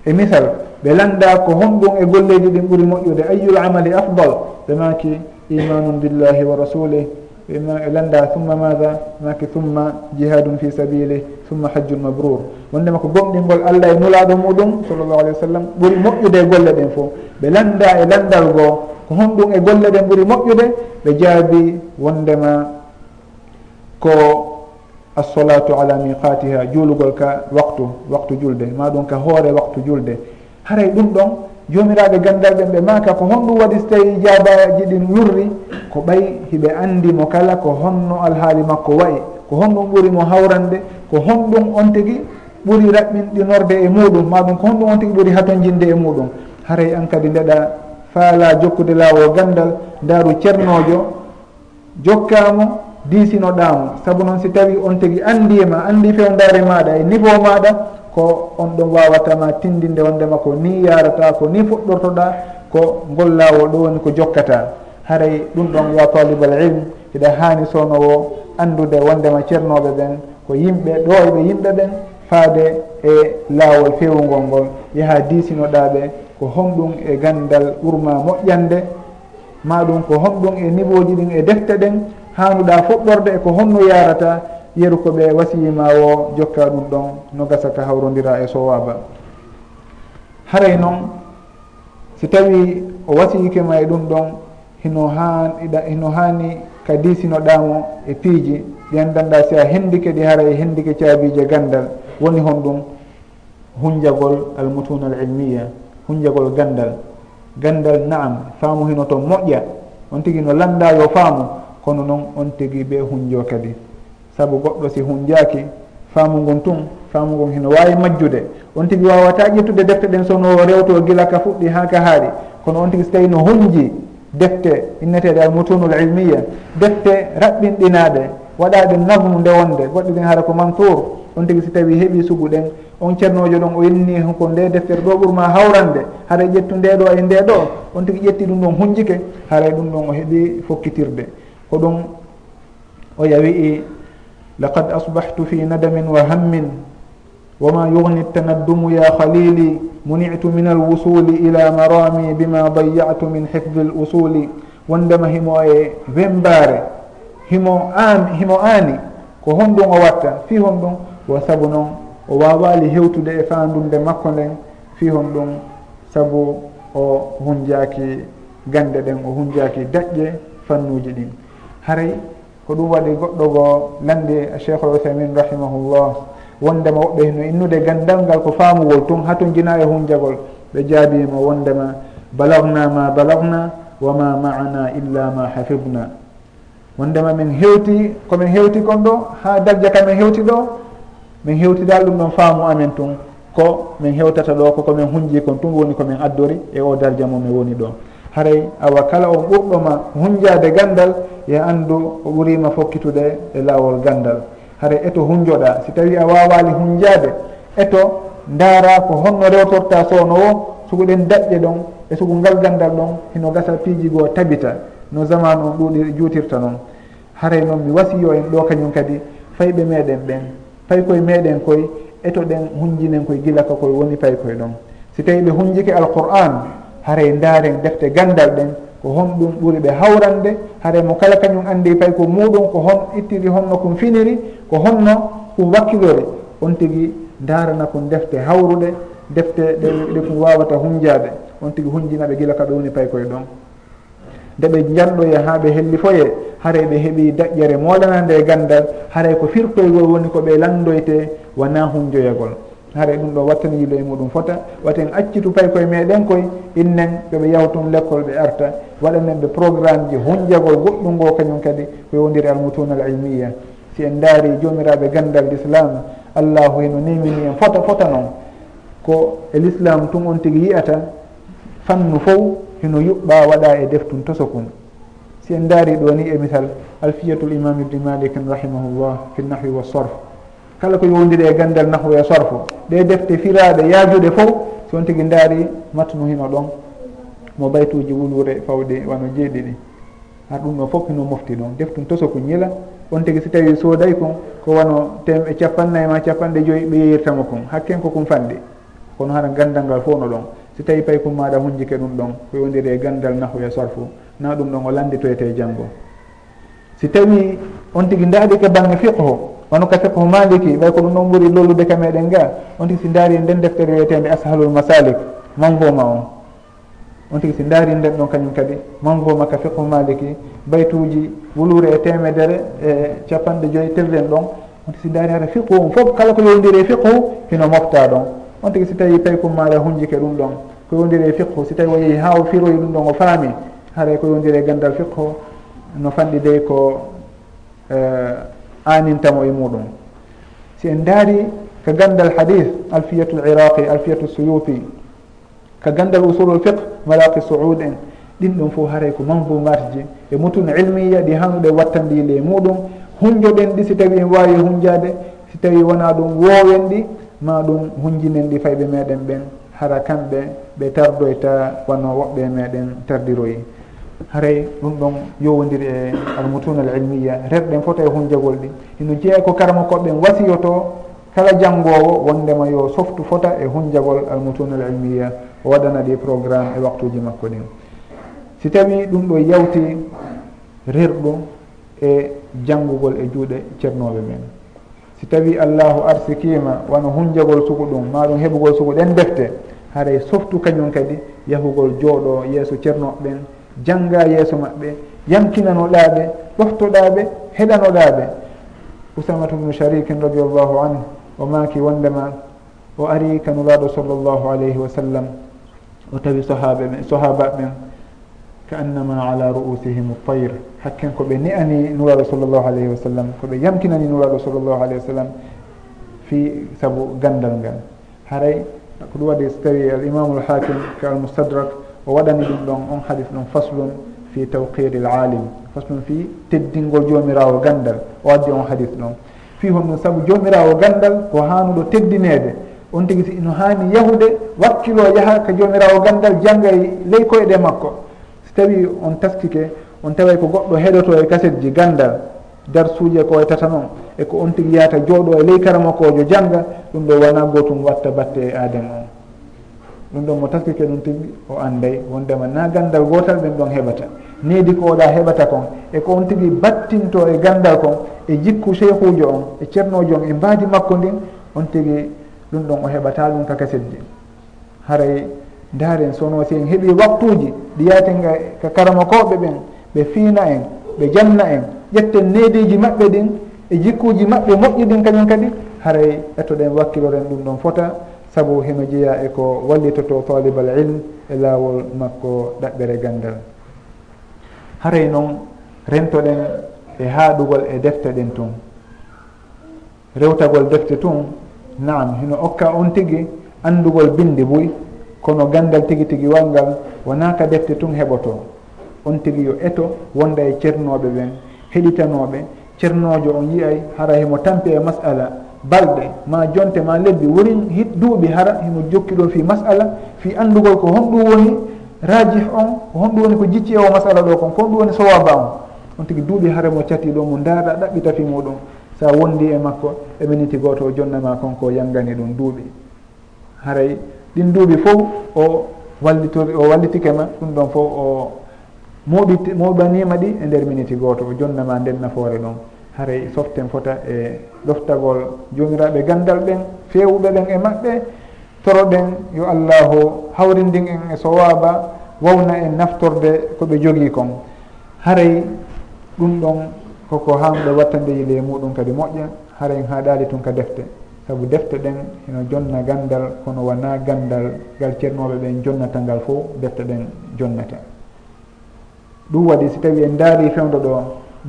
E misal ɓe landa ko honɗum e golleji ɗin ɓuri moƴƴude ayul amali afdal? Ɓe maki imanum billahi wa rasulih e landa thumma maha maki thumma jihadum fi sabili thumma hajjul mabrur wondema ko gomɗingol allah e nulaɗo muɗum sallllahu alih wa sallam ɓuuri moƴƴude e golle ɗen fo ɓe landa e landal goo ko honɗum e golle ɗen ɓuuri moƴƴude ɓe jaabi wondema ko assolatu ala miqatiha juulugol ka waktu waktu julde maɗum ka hoore waktu julde haray ɗum ɗon jomiraɓe gandal ɓen ɓe maka ko honɗum waɗi so tawi jabaji ɗin lurri ko ɓay hiɓe andimo kala ko honno alhaali makko wayi ko honɗum ɓuuri mo hawrande ko honɗum on tigui ɓuuri raɓɓinɗinorde e muɗum maɗum ko honɗum on tigui ɓuuri hatojinde e muɗum. Haray an kadi ndeɗa faala jokkude laawo gandal daaru ceernojo jokkamo diisinoɗamo saabu noon si tawi on tigui andima andi fewdare maɗa e niveau maɗa e ko on ɗon wawatama tindinde wondema ko ni yarata ko ni fuɗɗortoɗa ko ngol laawo ɗo woni ko jokkata. Haray ɗum ɗon ya talibal ilm hiɗa hani sownowo andude wondema ceernoɓe ɓen ko yimɓe ɗo eɓe yimɓe ɓen faade e laawol fewugol ngol. Yaha disinoɗaɓe ko homɗum e gandal ɓurma moƴƴande maɗum ko homɗum e niveau ji ɗin e defte ɗen hanuɗa fuɗɗorde e ko honno yarata yeru ko ɓe wasiyima o jokka ɗum ɗon no gasa ka hawrodira e sowaba haray noon si tawi o wasiyike ma e ɗum ɗon hino haniɗa hino hani ka disinoɗamo e piiji ɗi andanɗa si a hendike ɗi haray hendike caabije gandal woni hon ɗum hunjagol almutuna al ilmiya hunjagol gandal. Gandal naam faamu hino to moƴƴa on tigui no landa yo faamu kono noon on tigui ɓe hunjo kadi. saabu goɗɗo si hunjaki faamu ngon tun faamu ngon hino wawi majjude. On tigui wawata ƴettude defte ɗen sono rewto gila ka fuɗɗi ha ka haaɗi kono on tigui so tawi no hunji defte inneteɗe almutunul ilmiya defte raɓɓinɗinaɗe waɗaɗe nagmu nde wonde goɗɗe ɗen hara ko mantour on tigui so tawi heeɓi sugu ɗen on ceernojo ɗon o inni ko nde deftere ɗo ɓurma hawrande haara ƴettu nde ɗo e nde ɗo. On tigui ƴetti ɗum ɗon hunjike haara ɗum ɗon o heeɓi fokkitirde. Ko ɗum o yawi i asbahtu fi nadamin wa hammin وهم وما يغني التندم يا خليلي منعت من الوصول إلى مرامي بما ضيعت من حفظ الأصول. wondema himo e wembaare himo an himo aani ko honɗum o watta fi hon ɗum wa sabu noon o wawali hewtude e fandunde makko nden fi hon ɗum sabu o hunjaki gande ɗen o hunjaki daƴƴe fannuji ɗin haray ko ɗum waɗi goɗɗo goo landi cheikhul outhaymin rahimahullah wondema woɓɓe hino innude gandal ngal ko faamugol tun hatun jina e hunjagol ɓe jaabimo wondema balagna ma balagna wama maana illa ma hafidna wondema min hewti komin hewti kon ɗo ha darja kamin hewti ɗo min hewtidal ɗum ɗon faamu amen tun ko min hewtata ɗo ko komin hunji kon tun woni komin addori e o darja mo mi woni ɗo. Haray awa kala on ɓurɗoma hunjade gandal yo anndu o ɓurima fokkitude e laawol gandal. Hare eto hunjoɗa si tawi a wawali hunjade eto ndaara ko honno rewtorta sowno wo sugoɗen daƴƴe ɗon e sugu ngal gandal ɗon hino gasa piiji goo tabita no zaman on ɗuuɗi juutirta noon haray noon mi wasiyo en ɗo kañum kadi fayɓe meɗen ɓen fay koye meɗen koye etoɗen hunjinen koye gila ka koye woni pay koye ɗon. Si tawi ɓe hunjike alqur'an haray ndaaren defte gandal ɗen ko honɗum ɓuuri ɓe hawrande. Haare mo kala kañum andi pay ko muɗum ko hon ittiri honno kon finiri ko honno ɗum wakkilore. On tigui darana kon defte hawruɗe defte ɗe kon wawata hunjade on tigui hunjinaɓe guila ka ɗowni pay koye ɗon. Nde ɓe janɗoye ha ɓe helli foye haare ɓe heeɓi daƴƴere moɗanande e gandal haare ko firtoygol woni ko ɓe landoyte wona hunjoyagol haara ɗum ɗo wattani yillo e muɗum fota. Waten accitu pay koye meɗen koye innen ɓeɓe yawtun école ɓe arta. Waɗanen ɓe programme ji hunjagol goɗɗum ngo kañum kadi ko yowdiri almutuna al ilmiya. Si en daari jomiraɓe gandal l' islam allahu heno nemini en fota fota noon ko e l' islam tun on tigui yiyata fannu fof heno yuɓɓa waɗa e deftun tosokun. Si en daari ɗo ni e misal alfiyatul imam ibni malikin rahimahullah fi nahwi wa sorf kala ko yowdiri e gandal nahwu e sorfo. Ɗe defte firaɗe yaajuɗe fof si on tigui daari matnu hino ɗon mo baytuji wulure fawde wano jeeɗiɗi. Ha ɗum ɗo fof hino mofti ɗon deftum toso ko ñiila on tigui si tawi sooday kon ko wano tem e capannayyi ma capanɗe joyyi ɓe yeyirtamo kon. Hakken ko kon fanɗi. Kono hara gandal ngal fof no ɗon. Si tawi pay kum maɗa hunjike ɗum ɗon ko yowdiri e gandal nahwu e sorfo. Na ɗum ɗon o landitoyete e janggo si tawi on tigui daadi ke bange fiqho wono ka fiqhu maliki ɓay ko ɗum ɗon ɓuuri lollude ka meɗen ga on tigui si daari nden deftere wiyetede ashalul masalik manvoma on. On tigui si daari nden ɗon kañum kadi manvoma ka fiqhu maliki baytuji wulure e temedere e capanɗe joyyi tirɗen ɗon. On tigui si daari hara fiqhu on foof kala ko yowdiri e fiqhu hino mofta ɗon. On tigui si tawi paykum maɗa hunjike ɗum ɗon. Ko yowdiri e fiqhu si tawi o yeehi ha o firoyi ɗum ɗon o faami haray ko yowdiri e gandal fiqhu no fanɗi dey ko eh, anintamo e muɗum. Si en daari ko gandal hadith alfiyatu l iraqi alfiyatu suyuti ko gandal usulul fiqe malaki saoud en ɗin ɗum fof haray ko manvumatji e mutun ilmiya ɗi hannuɗe wattandile e muɗum hunjoɗen ɗi si tawi en wawi hunjade si tawi wona ɗum wowen ɗi ma ɗum hunjinen ɗi fayɓe meɗen ɓen hara kamɓe ɓe tardoyta wano woɓɓe meɗen tardiroyi. haray ɗum ɗon yowodiri e almutuna al ilmiya rerɗen fof e hunjagol ɗi. Ino jeeya ko karama koɓɓen wasiyoto kala janngowo wondema yo softu fota e hunjagol almutuna al ilmiya o waɗana ɗi programme e waktuji makko ɗin. Si tawi ɗum ɗo yawti rerɗo e janngugol e juuɗe ceernoɓe men. Si tawi allahu arsikima wano hunjagol sugu ɗum ma ɗum heɓugol sugu ɗen defte haray softu kañum kadi yahugol jooɗo yeeso ceernoɓe ɓen jannga yeeso maɓɓe yamkinanoɗaɓe ɗoftoɗaɓe heɗanoɗaɓe usamatu bnu sharikin radiallahu anhu o maaki wondema o ari kanuraɗo sallllahu alayhi wa sallam o tawi sahaɓe men sahaba ɓen ka annama ala ru'usihim tayre hakken koɓe ni'ani nuraɗo sallllahu alayhi wa sallam koɓe yamtinani nuraɗo sallllahu alayhi wa sallam fi saabu gandal ngal. Haray ko ɗum waɗi so tawi al imamu l hakim ka almustadrak o waɗani ɗum ɗon on hadis ɗum faslun fi tawqiri l alim faslun fi teddingol jomirawo gandal o addi on hadis ɗon. Fi hon ɗum saabu jomirawo gandal ko hanuɗo teddinede on tigui si no hani yahude wakkilo yaaha ko jomirawo gandal jangga ley koyeɗe makko. So tawi on taskike on taway ko goɗɗo heɗoto e kaset ji gandal darsuji ko e waytata noon eko on tigui yahata jooɗo e ley karamakojo jangga ɗum ɗo wona gotum watta batte e adame on. ɗum ɗon mo taskike ɗum tigi o anday wondema na gandal gotal ɓen ɗon heɓata. Needi ko oɗa heɓata kon e ko on tigi battinto e gandal kon e jikku cheikhujo on e ceernojo on e mbaadi makko ndin on tigi ɗum ɗon o heɓata ɗum ka kasedji haray daren sono si en heeɓi waktuji ɗi yaatenga ka karamakoɓe ɓen ɓe fiina en ɓe janna en ƴetten neediji maɓɓe ɗin e jikkuji maɓɓe moƴƴi ɗin kañum kadi haray ettoɗen wakkiloren ɗum ɗon fota sabu heno jeeya e ko wallitoto talibal ilm e laawol makko ɗaɓɓere gandal. Haray noon rentoɗen e haaɗugol e defte ɗen tun rewtagol defte tun naam hino okka on tigi anndugol bindi boyi kono gandal tigi tigi walngal wonaka defte tun heɓoto. On tigi yo eto wonda e ceernoɓe ɓen heɗitanoɓe ceernojo on yiyay hara himo tampi e masala balɗe ma jonte ma lebbi woni hit duuɓi hara himo jokki ɗon fi masala fi anndugol ko honɗum woni rajih on ko honɗum woni ko jicci e o masala ɗo kon ko honɗum woni sowaba on. On tigi duuɓi hara mo cati ɗo mo daara ɗaɓɓita fi muɗum. Sa wondi e makko e miniti goto o jonnama konko yanggani ɗum duuɓi. Haray ɗin duuɓi fof o wallitori o wallitike ma ɗum ɗon fof o moɓi moɓanima ɗi e nder miniti goto o jonnama nden nafoore ɗon. haray soften fota e ɗoftagol jomiraɓe gandal ɓen fewuɓe ɓen e maɓɓe toroɗen yo allahu hawrindin en e sowaba wawna en naftorde koɓe jogii kon. Haray ɗum ɗon koko hamɓe wattandeyi ley muɗum kadi moƴƴa haren haɗali tun ka defte. Saabu defte ɗen eno jonna gandal kono wona gandal ngal ceernoɓe ɓen jonnata ngal fo defte ɗen jonnata. Ɗum waɗi si tawi en daari fewdo ɗo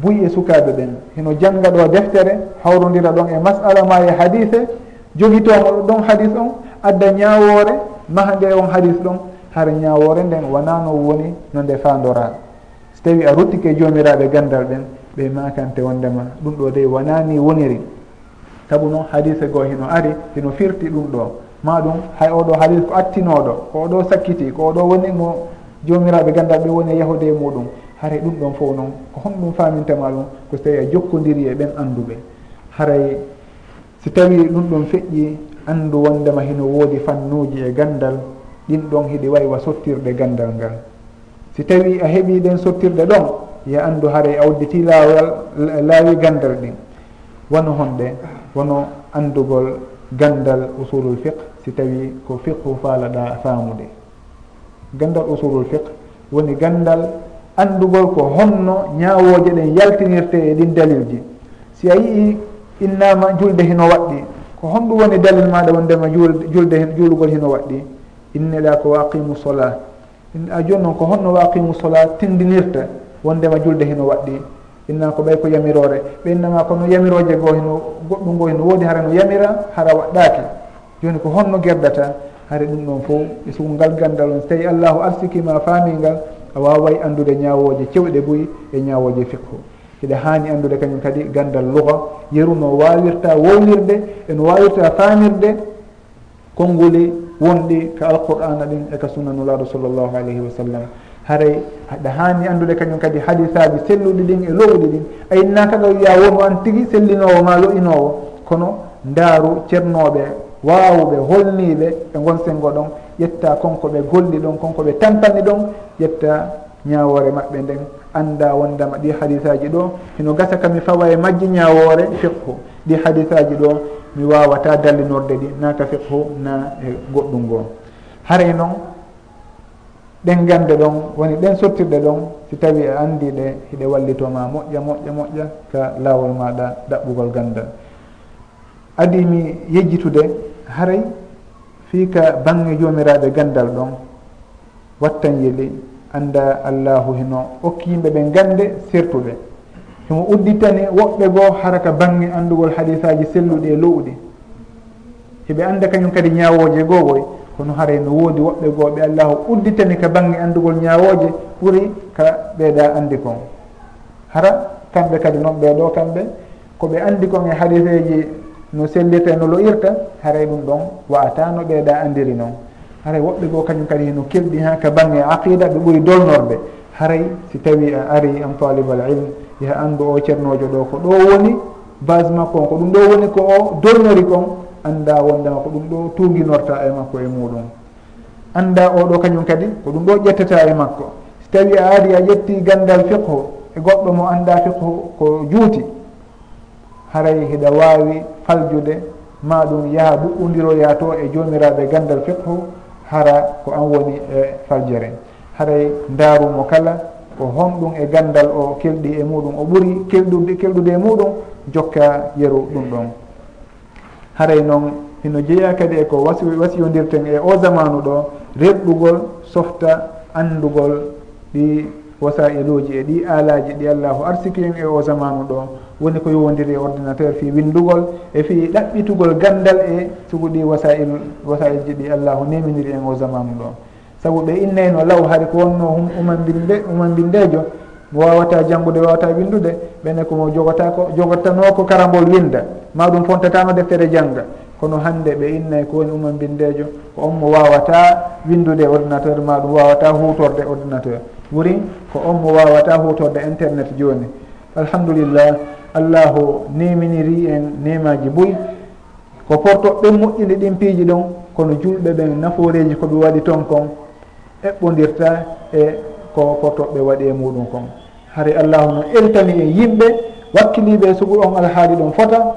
buy e sukaɓe ɓen. Hino janga ɗo deftere hawrodira ɗon e masala ma e hadise jogitomo ɗon hadis on adda ñawore maha nde on hadis ɗon hara ñawore nden wonano woni no nde fandora so tawi a ruttike jomiraɓe gandal ɓen ɓe makante wondema ɗum ɗo de wonani woniri. Saabu noon hadise goo hino ari hino firti ɗum ɗo. Ma ɗum hay oɗo hadis ko attinoɗo ko oɗo sakkiti ko oɗo woni mo jomiraɓe gandal ɓe woni e yahude e muɗum. haray ɗum ɗon fof noon ko honɗum famintama ɗum ko so tawi a jokkodiri e ɓen anduɓe haray si tawi ɗum ɗon feƴƴi andu wondema hino woodi fannuji e gandal ɗin ɗon hiɗi waywa sottirde gandal ngal. Si tawi a heeɓi ɗen sottirde ɗon ya andu haray a udditi laawal laawi gandal ɗin. Wono honɗe wono andugol gandal usulul fiq si tawi ko fiqhu faalaɗa faamude gandal usulul fiq woni gandal anndugol ko honno ñaawooje ɗen yaltinirte e ɗin dalilji. Si a yii innama julde hino waɗɗi ko honɗum woni dalil maɗa wondema julde juulugol hino waɗɗi inneɗa ko waqimu sola a joni noon ko honno waqimu sola tindinirta wondema julde hino waɗɗi. Inna ko ɓay ko yamirore ɓe innama kono yamiroje goo hino goɗɗum goo hino woodi hara no yamira hara waɗɗaki joni ko honno gerdata hare ɗum ɗon fof e sugu ngal gandal on so tawi allahu arsikima faamingal a waway andude ñawoje cewɗe boyi e ñawoje fiqhu. Hiɗa hani andude kañum kadi gandal luga yeru no wawirta wownirde eno wawirta famirde konnguli wonɗi ka alqur'ana ɗin e ka sunnanulaɗo sallllahu alayhi wa sallam. Haray aɗa hani andude kañum kadi hadisaji selluɗi ɗin e lowɗi ɗin. Ayinna kaga wiya wonu an tigui sellinowo ma lo'inowo kono ndaaru ceernoɓe wawɓe holniɓe ɓe gon sengo ɗon. ƴetta konko ɓe golli ɗon konko ɓe tampani ɗon ƴetta ñawore maɓɓe nden. Anda wondema ɗi hadisaji ɗo hino gasa kami fawa e majji ñawore fiqhu. Ɗi hadisaji ɗo mi wawata dallinorde ɗi na ka fiqhu na e goɗɗum ngo haray noon ɗen gande ɗon woni ɗen sottirɗe ɗon si tawi a andi ɗe hiɗe wallitoma moƴƴa moƴƴa moƴƴa ka lawol maɗa ɗaɓɓugol gandal adi mi yejjitude haray fiika bange jomiraɓe gandal ɗon. Wattan yeli anda allahu hino okki yimɓe ɓe gande sertuɓe himo udditani woɓɓe goo haraka bange andugol hadisaji selluɗi e lowɗi heɓe anda kañum kadi ñawoje gogoy kono haray no woodi woɓɓe goo ɓe allahu udditani ka bange andugol ñawoje ɓuuri ka ɓeeɗa andi kon hara kamɓe kadi noon ɓeeɗo kamɓe koɓe andi kon e hadiseji no sellirta no loyirta haray ɗum ɗon wa'ata no ɓeeɗa andiri noon haray woɓɓe goo kañum kadi heno kelɗi ha ka bange aqida ɓe ɓuri dolnorde haray si tawi a ari an talibal ilm yaha anndu o ceernojo ɗo ko ɗo woni base makko on ko ɗum ɗo woni ko o dolnori kon annda wondema ko ɗum ɗo tuginorta e makko e muɗum. Annda oɗo kañum kadi ko ɗum ɗo ƴettata e makko. Si tawi a ari a ƴetti gandal fiqhu e goɗɗo mo annda fiqhu ko juuti haray hiɗa wawi faljude ma ɗum yaaha ɗuɓɓodiroya to e jomiraɓe gandal fiqhu hara ko an woni e faljere. Haray ndaarumo kala ko honɗum e gandal o kelɗi e muɗum o ɓuuri kelɗude kelɗude e muɗum jokka yeru ɗum ɗon. Haray noon hino jeeya kadi e eko wasiyodirten e o zamanu ɗo reɗɗugol softa andugol ɗi wasailuji e ɗi alaji ɗi allahu arsiki en e o zamanu ɗo. woni ko yowodiri e ordinateur fi windugol e fi ɗaɓɓitugol gandal e suguɗi wasail wasail ji ɗi. Allahu nemidiri en o zamanu ɗo. Saabu ɓe innayno law haari ko wonno umambinde umambindejo mo wawata janngude wawata windude ɓene komo jogota ko jogottano ko karambol winda ma ɗum fontatano deftere jangga kono hande ɓe innay ko woni umambindejo ko on mo wawata windude e ordinateur ma ɗum wawata hutorde ordinateur. Wuri ko on mo wawata hutorde internet joni. Alhamdulillah allahu neminiri en nemaji boyi ko porto ɓen moƴƴinde ɗin piiji ɗon kono julɓe ɓen naforeji koɓe waɗi ton kon eɓɓodirta e ko portoɓe waɗi e muɗum kon. Hare allahu no eltani e yimɓe wakkiliɓe e sugu on alhaali ɗon fota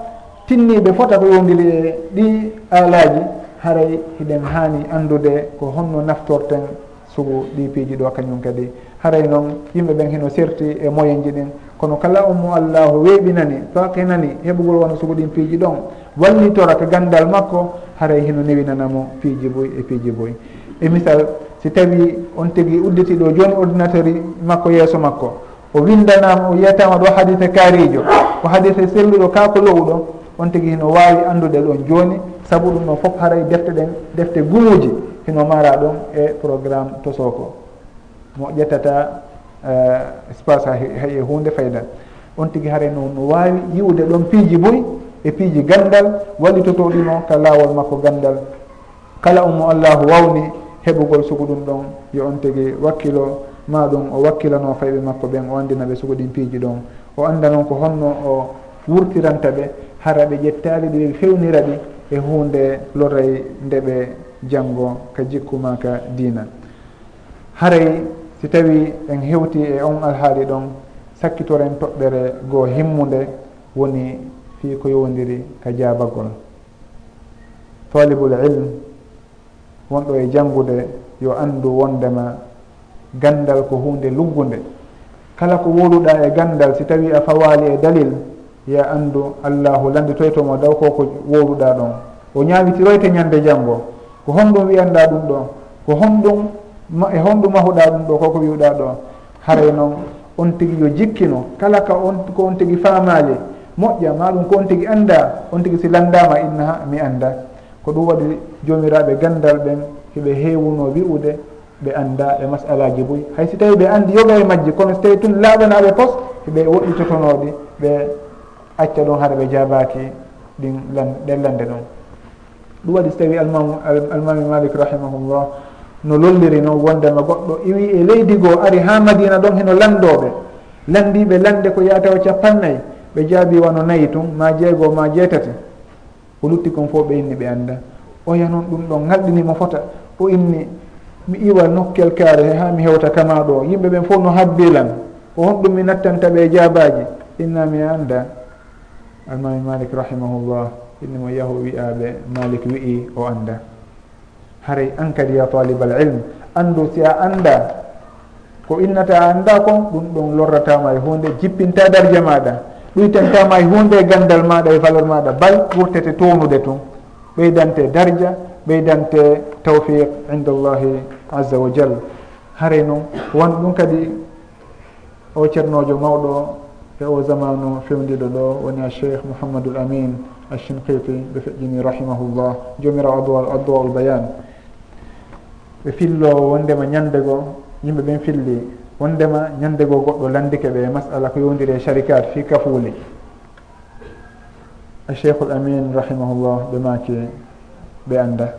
tinniɓe fota ko yowdiri e ɗi alaji haray hiɗen hani andude ko honno naftorten sugu ɗi piiji ɗo kañum kadi. Haray noon yimɓe ɓen heno serti e moyen ji ɗin. kono kala on allahu weeɓinani faqinani heɓugol wona sugo ɗin piiji ɗon wallitora ka gandal makko haray hino newinanamo piiji boy e piiji boy. E misal si tawi on tigi udditi ɗo joni ordinateur makko yeeso makko o windanama o yiyatama ɗo hadite kaarijo ko hadite selluɗo kako lowɗo on tigi hino wawi andude ɗon joni saabu ɗum ɗon foof haray defte ɗen defte gumuji hino mara ɗon e programme tosoko. Mo ƴettata Eh, espace haye hunde faydan on tigui haare no no wawi yiwde ɗon piiji ɓuuri e piiji gandal. Wallitoto ɗimo ka laawol makko gandal. Kala ummo allahu wawni heɓugol sugu ɗum ɗon yo on tigui wakkilo ma ɗum o wakkilano fayɓe makko ɓen o andina ɓe sugu ɗin piiji ɗon. O anda noon ko honno o wurtiranta ɓe hara ɓe ƴettali ɗi ɓe fewnira ɗi e hunde loray nde ɓe janggo ka jikkuma ka diina. Haray si tawi en hewti e on alhaali ɗon sakkitoren toɓɓere goo himmude woni fii ko yowndiri ka jaabagol. Talibul ilm wonɗo e janngude yo anndu wondema ganndal ko hunde luggunde. Kala ko woluɗa e ganndal si tawi a fawali e dalil ya anndu allahu landitoytomo daw ko ko woluɗa ɗon. O ñaawitiroyte ñande janngo. Ko honɗum wiyanɗa ɗum ɗo ko honɗum e honɗum mahuɗa ɗum ɗo koko wiwɗa ɗo haray noon on tigui yo jikkino kala ka on ko on tigui faamaje moƴƴa maɗum ko on tigui anda on tigui si landama innaha mi anda ko ɗum waɗi jomiraɓe gandal ɓen heɓe hewuno wi'ude ɓe anda e masalaji boyi hay si tawi ɓe andi yoga e majji kono so tawi tun laaɓanaɓe pos heɓe woɗɗitotonoɗi ɓe acca ɗon haɗa ɓe jabaki ɗin ɗellande ɗon. Ɗum waɗi so tawi almamu almami malik rahimahullah no lolliri noon wondema goɗɗo. Iwi e leydi goo ari ha madina ɗon heno landoɓe landiɓe lande ko yatawa capannayyi ɓe jaabi wano nayyi tun ma jeegoo ma jeetati. O lutti kon fof ɓe inni ɓe anda oya noon ɗum ɗon ŋalɗinimo fota. O inni mi iwa nokkel kaare ha mi hewta kama ɗo. Yimɓe ɓen fof no habbilan. O honɗum mi nattanta ɓe jaabaji inna mi annda. Almami malik rahimahullah. Innimo yahu wiyaɓe malik wi'i o anda haray an kadi ya talibal ilm. Andu si a anda ko innata a annda kon ɗum ɗon lorratama e hunde jippinta darje maɗa. Ɗuytentama e hunde e gandal maɗa e valeur maɗa. Bal wurtete townude tun ɓeydante darja ɓeydante tawfiq inde allahi azza wa jal haray noon won ɗum kadi o ceernojo mawɗo e o zamanu fewdiɗo ɗo woni a cheikh mouhamadoul amin alchinqiti ɓe feƴƴini rahimahullah. Jomira adwa adwa ul bayan. ɓe fillo wondema ñandego yimɓe ɓen filli wondema ñandego goɗɗo landike ɓe masala ko yowdiri e sharikat fi kafuuli a cheikhul amin rahimahullah ɓe maki ɓe anda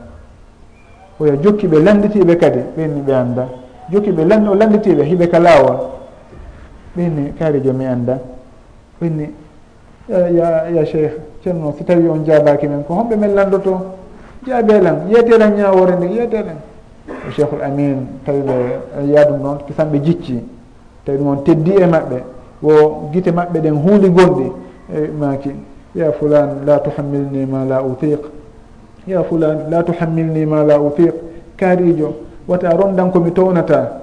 oya jokki ɓe landitiɓe kadi ɓenni ɓe anda jokki ɓe land o landitiɓe hiɓe ka laawol ɓenni kaarijo mi anda ɓenni ya ya cheikh ceerno si tawi on jaabaki men ko homɓe men landoto jaabelan yiyetelan ñawore nde yiyetelan cheikhul amin tawi ɓe yaadum noon kisanɓe jicci. Tawi ɗum on teddi e maɓɓe. Wo guite maɓɓe ɗen huuli gonɗi e maki ya fulan la tuhammilni ma la utiq ya fulan la tuhammilni ma la utiq kaarijo wata rondan komi townata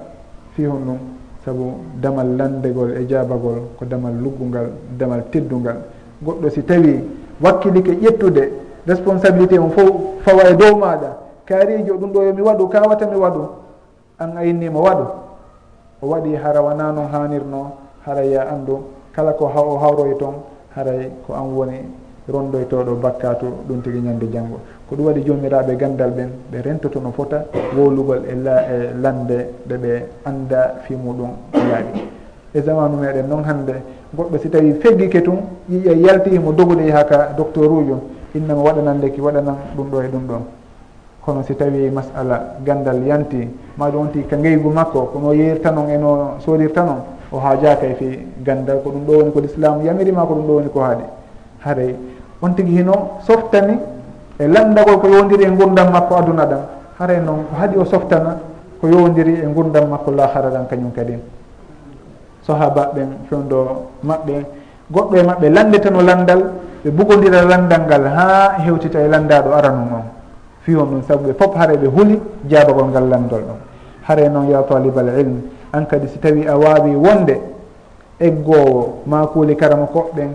fi hon ɗum saabu damal landegol e jabagol ko damal luggungal damal teddungal goɗɗo si tawi wakkilike ƴettude responsabilité on fof fawa e dow maɗa kaarijo ɗum ɗo yomi waɗu ka wata mi waɗu? An ayinnimo waɗu. O waɗi hara wana noon hanirno haray ya anndu. Kala ko o hawroy toon haray ko an woni rondoytoɗo bakkatu ɗum tigi ñande janngo. Ko ɗum waɗi jomiraɓe gandal ɓen ɓe rentoto no fota wowlugol e la e lande ɗe ɓe anda fi muɗum laaɓi e zamanu meɗen noon hannde goɗɗo si tawi feggike tun yiƴa yaltimo dogude yaha docteur uju. Innama waɗanan waɗanandeki waɗanan ɗum ɗo e ɗum ɗon kono si tawi masala gandal yanti maɗum wonti ka ngeygu makko kono yeirta noon eno sorirta noon o hajaka e fi gandal ko ɗum ɗo woni ko l'islamu yamirima ko ɗum ɗo woni ko haaɗi haray on tigui hino softani e landagol ko yowdiri e gurdam makko aduna ɗam. Haray noon ko haaɗi o softana ko yowdiri e gurdam makko lahara ɗan kañum kadi. Sahaba ɓen fewdo maɓɓe goɗɗo e maɓɓe landitano landal ɓe bugodira landal ngal ha hewtita e landaɗo aranu on fihon ɗum saabu ɓe fof haare ɓe huuli jabagol ngal landol ɗon haare noon ya talibal ilm an kadi si tawi a waawi wonde eggowo makuuli karama koɓɓen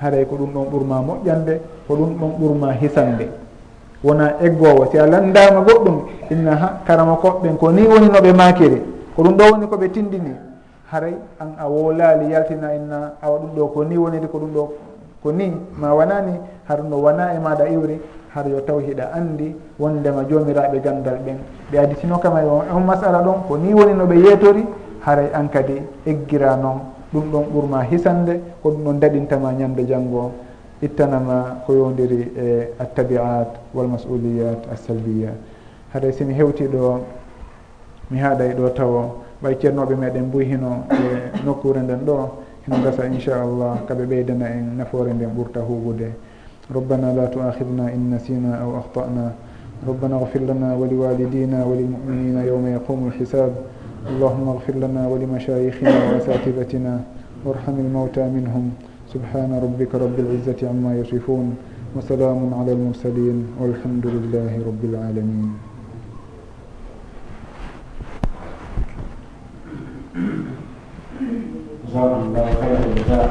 haray ko ɗum ɗon ɓurma moƴƴande ko ɗum ɗon ɓurma hisande. Wona eggowo si a landama goɗɗum inna ha karama koɓɓen ko ni woni noɓe makiri ko ɗum ɗo woni koɓe tindini. Haray an a wolali yaltina inna awa ɗum ɗo ko ni woniri ko ɗum ɗo ko ni ma wanani har no wona e maɗa iwri har yo taw hiɗa anndi wondema joomiraaɓe ganndal ɓen ɓe aditino kama e on e masala ɗon ko ni woni no ɓe yeetori haray an kadi eggira noon ɗum ɗon ɓurma hisande ko ɗum ɗon daɗintama ñande janngo. Ittanama ko yowdiri e attabiat walmasuliyat assalbiya haɗa simi hewti ɗo mi haaɗay ɗo tawa ɓay ceernoɓe meɗen buyhino e nokkure nden ɗo. Hino gasa inchallah kaɓe ɓeydana en nafoore nden ɓurta huɓude ربنا لا تؤاخذنا إن نسينا أو أخطأنا. ربنا اغفر لنا ولوالدينا وللمؤمنين يوم يقوم الحساب. اللهم اغفر لنا ولمشايخنا وأساتذتنا. وارحم الموتى منهم. سبحان ربك رب العزة عما يصفون. وسلام على المرسلين. والحمد لله رب العالمين. جزاكم الله خير الجزاء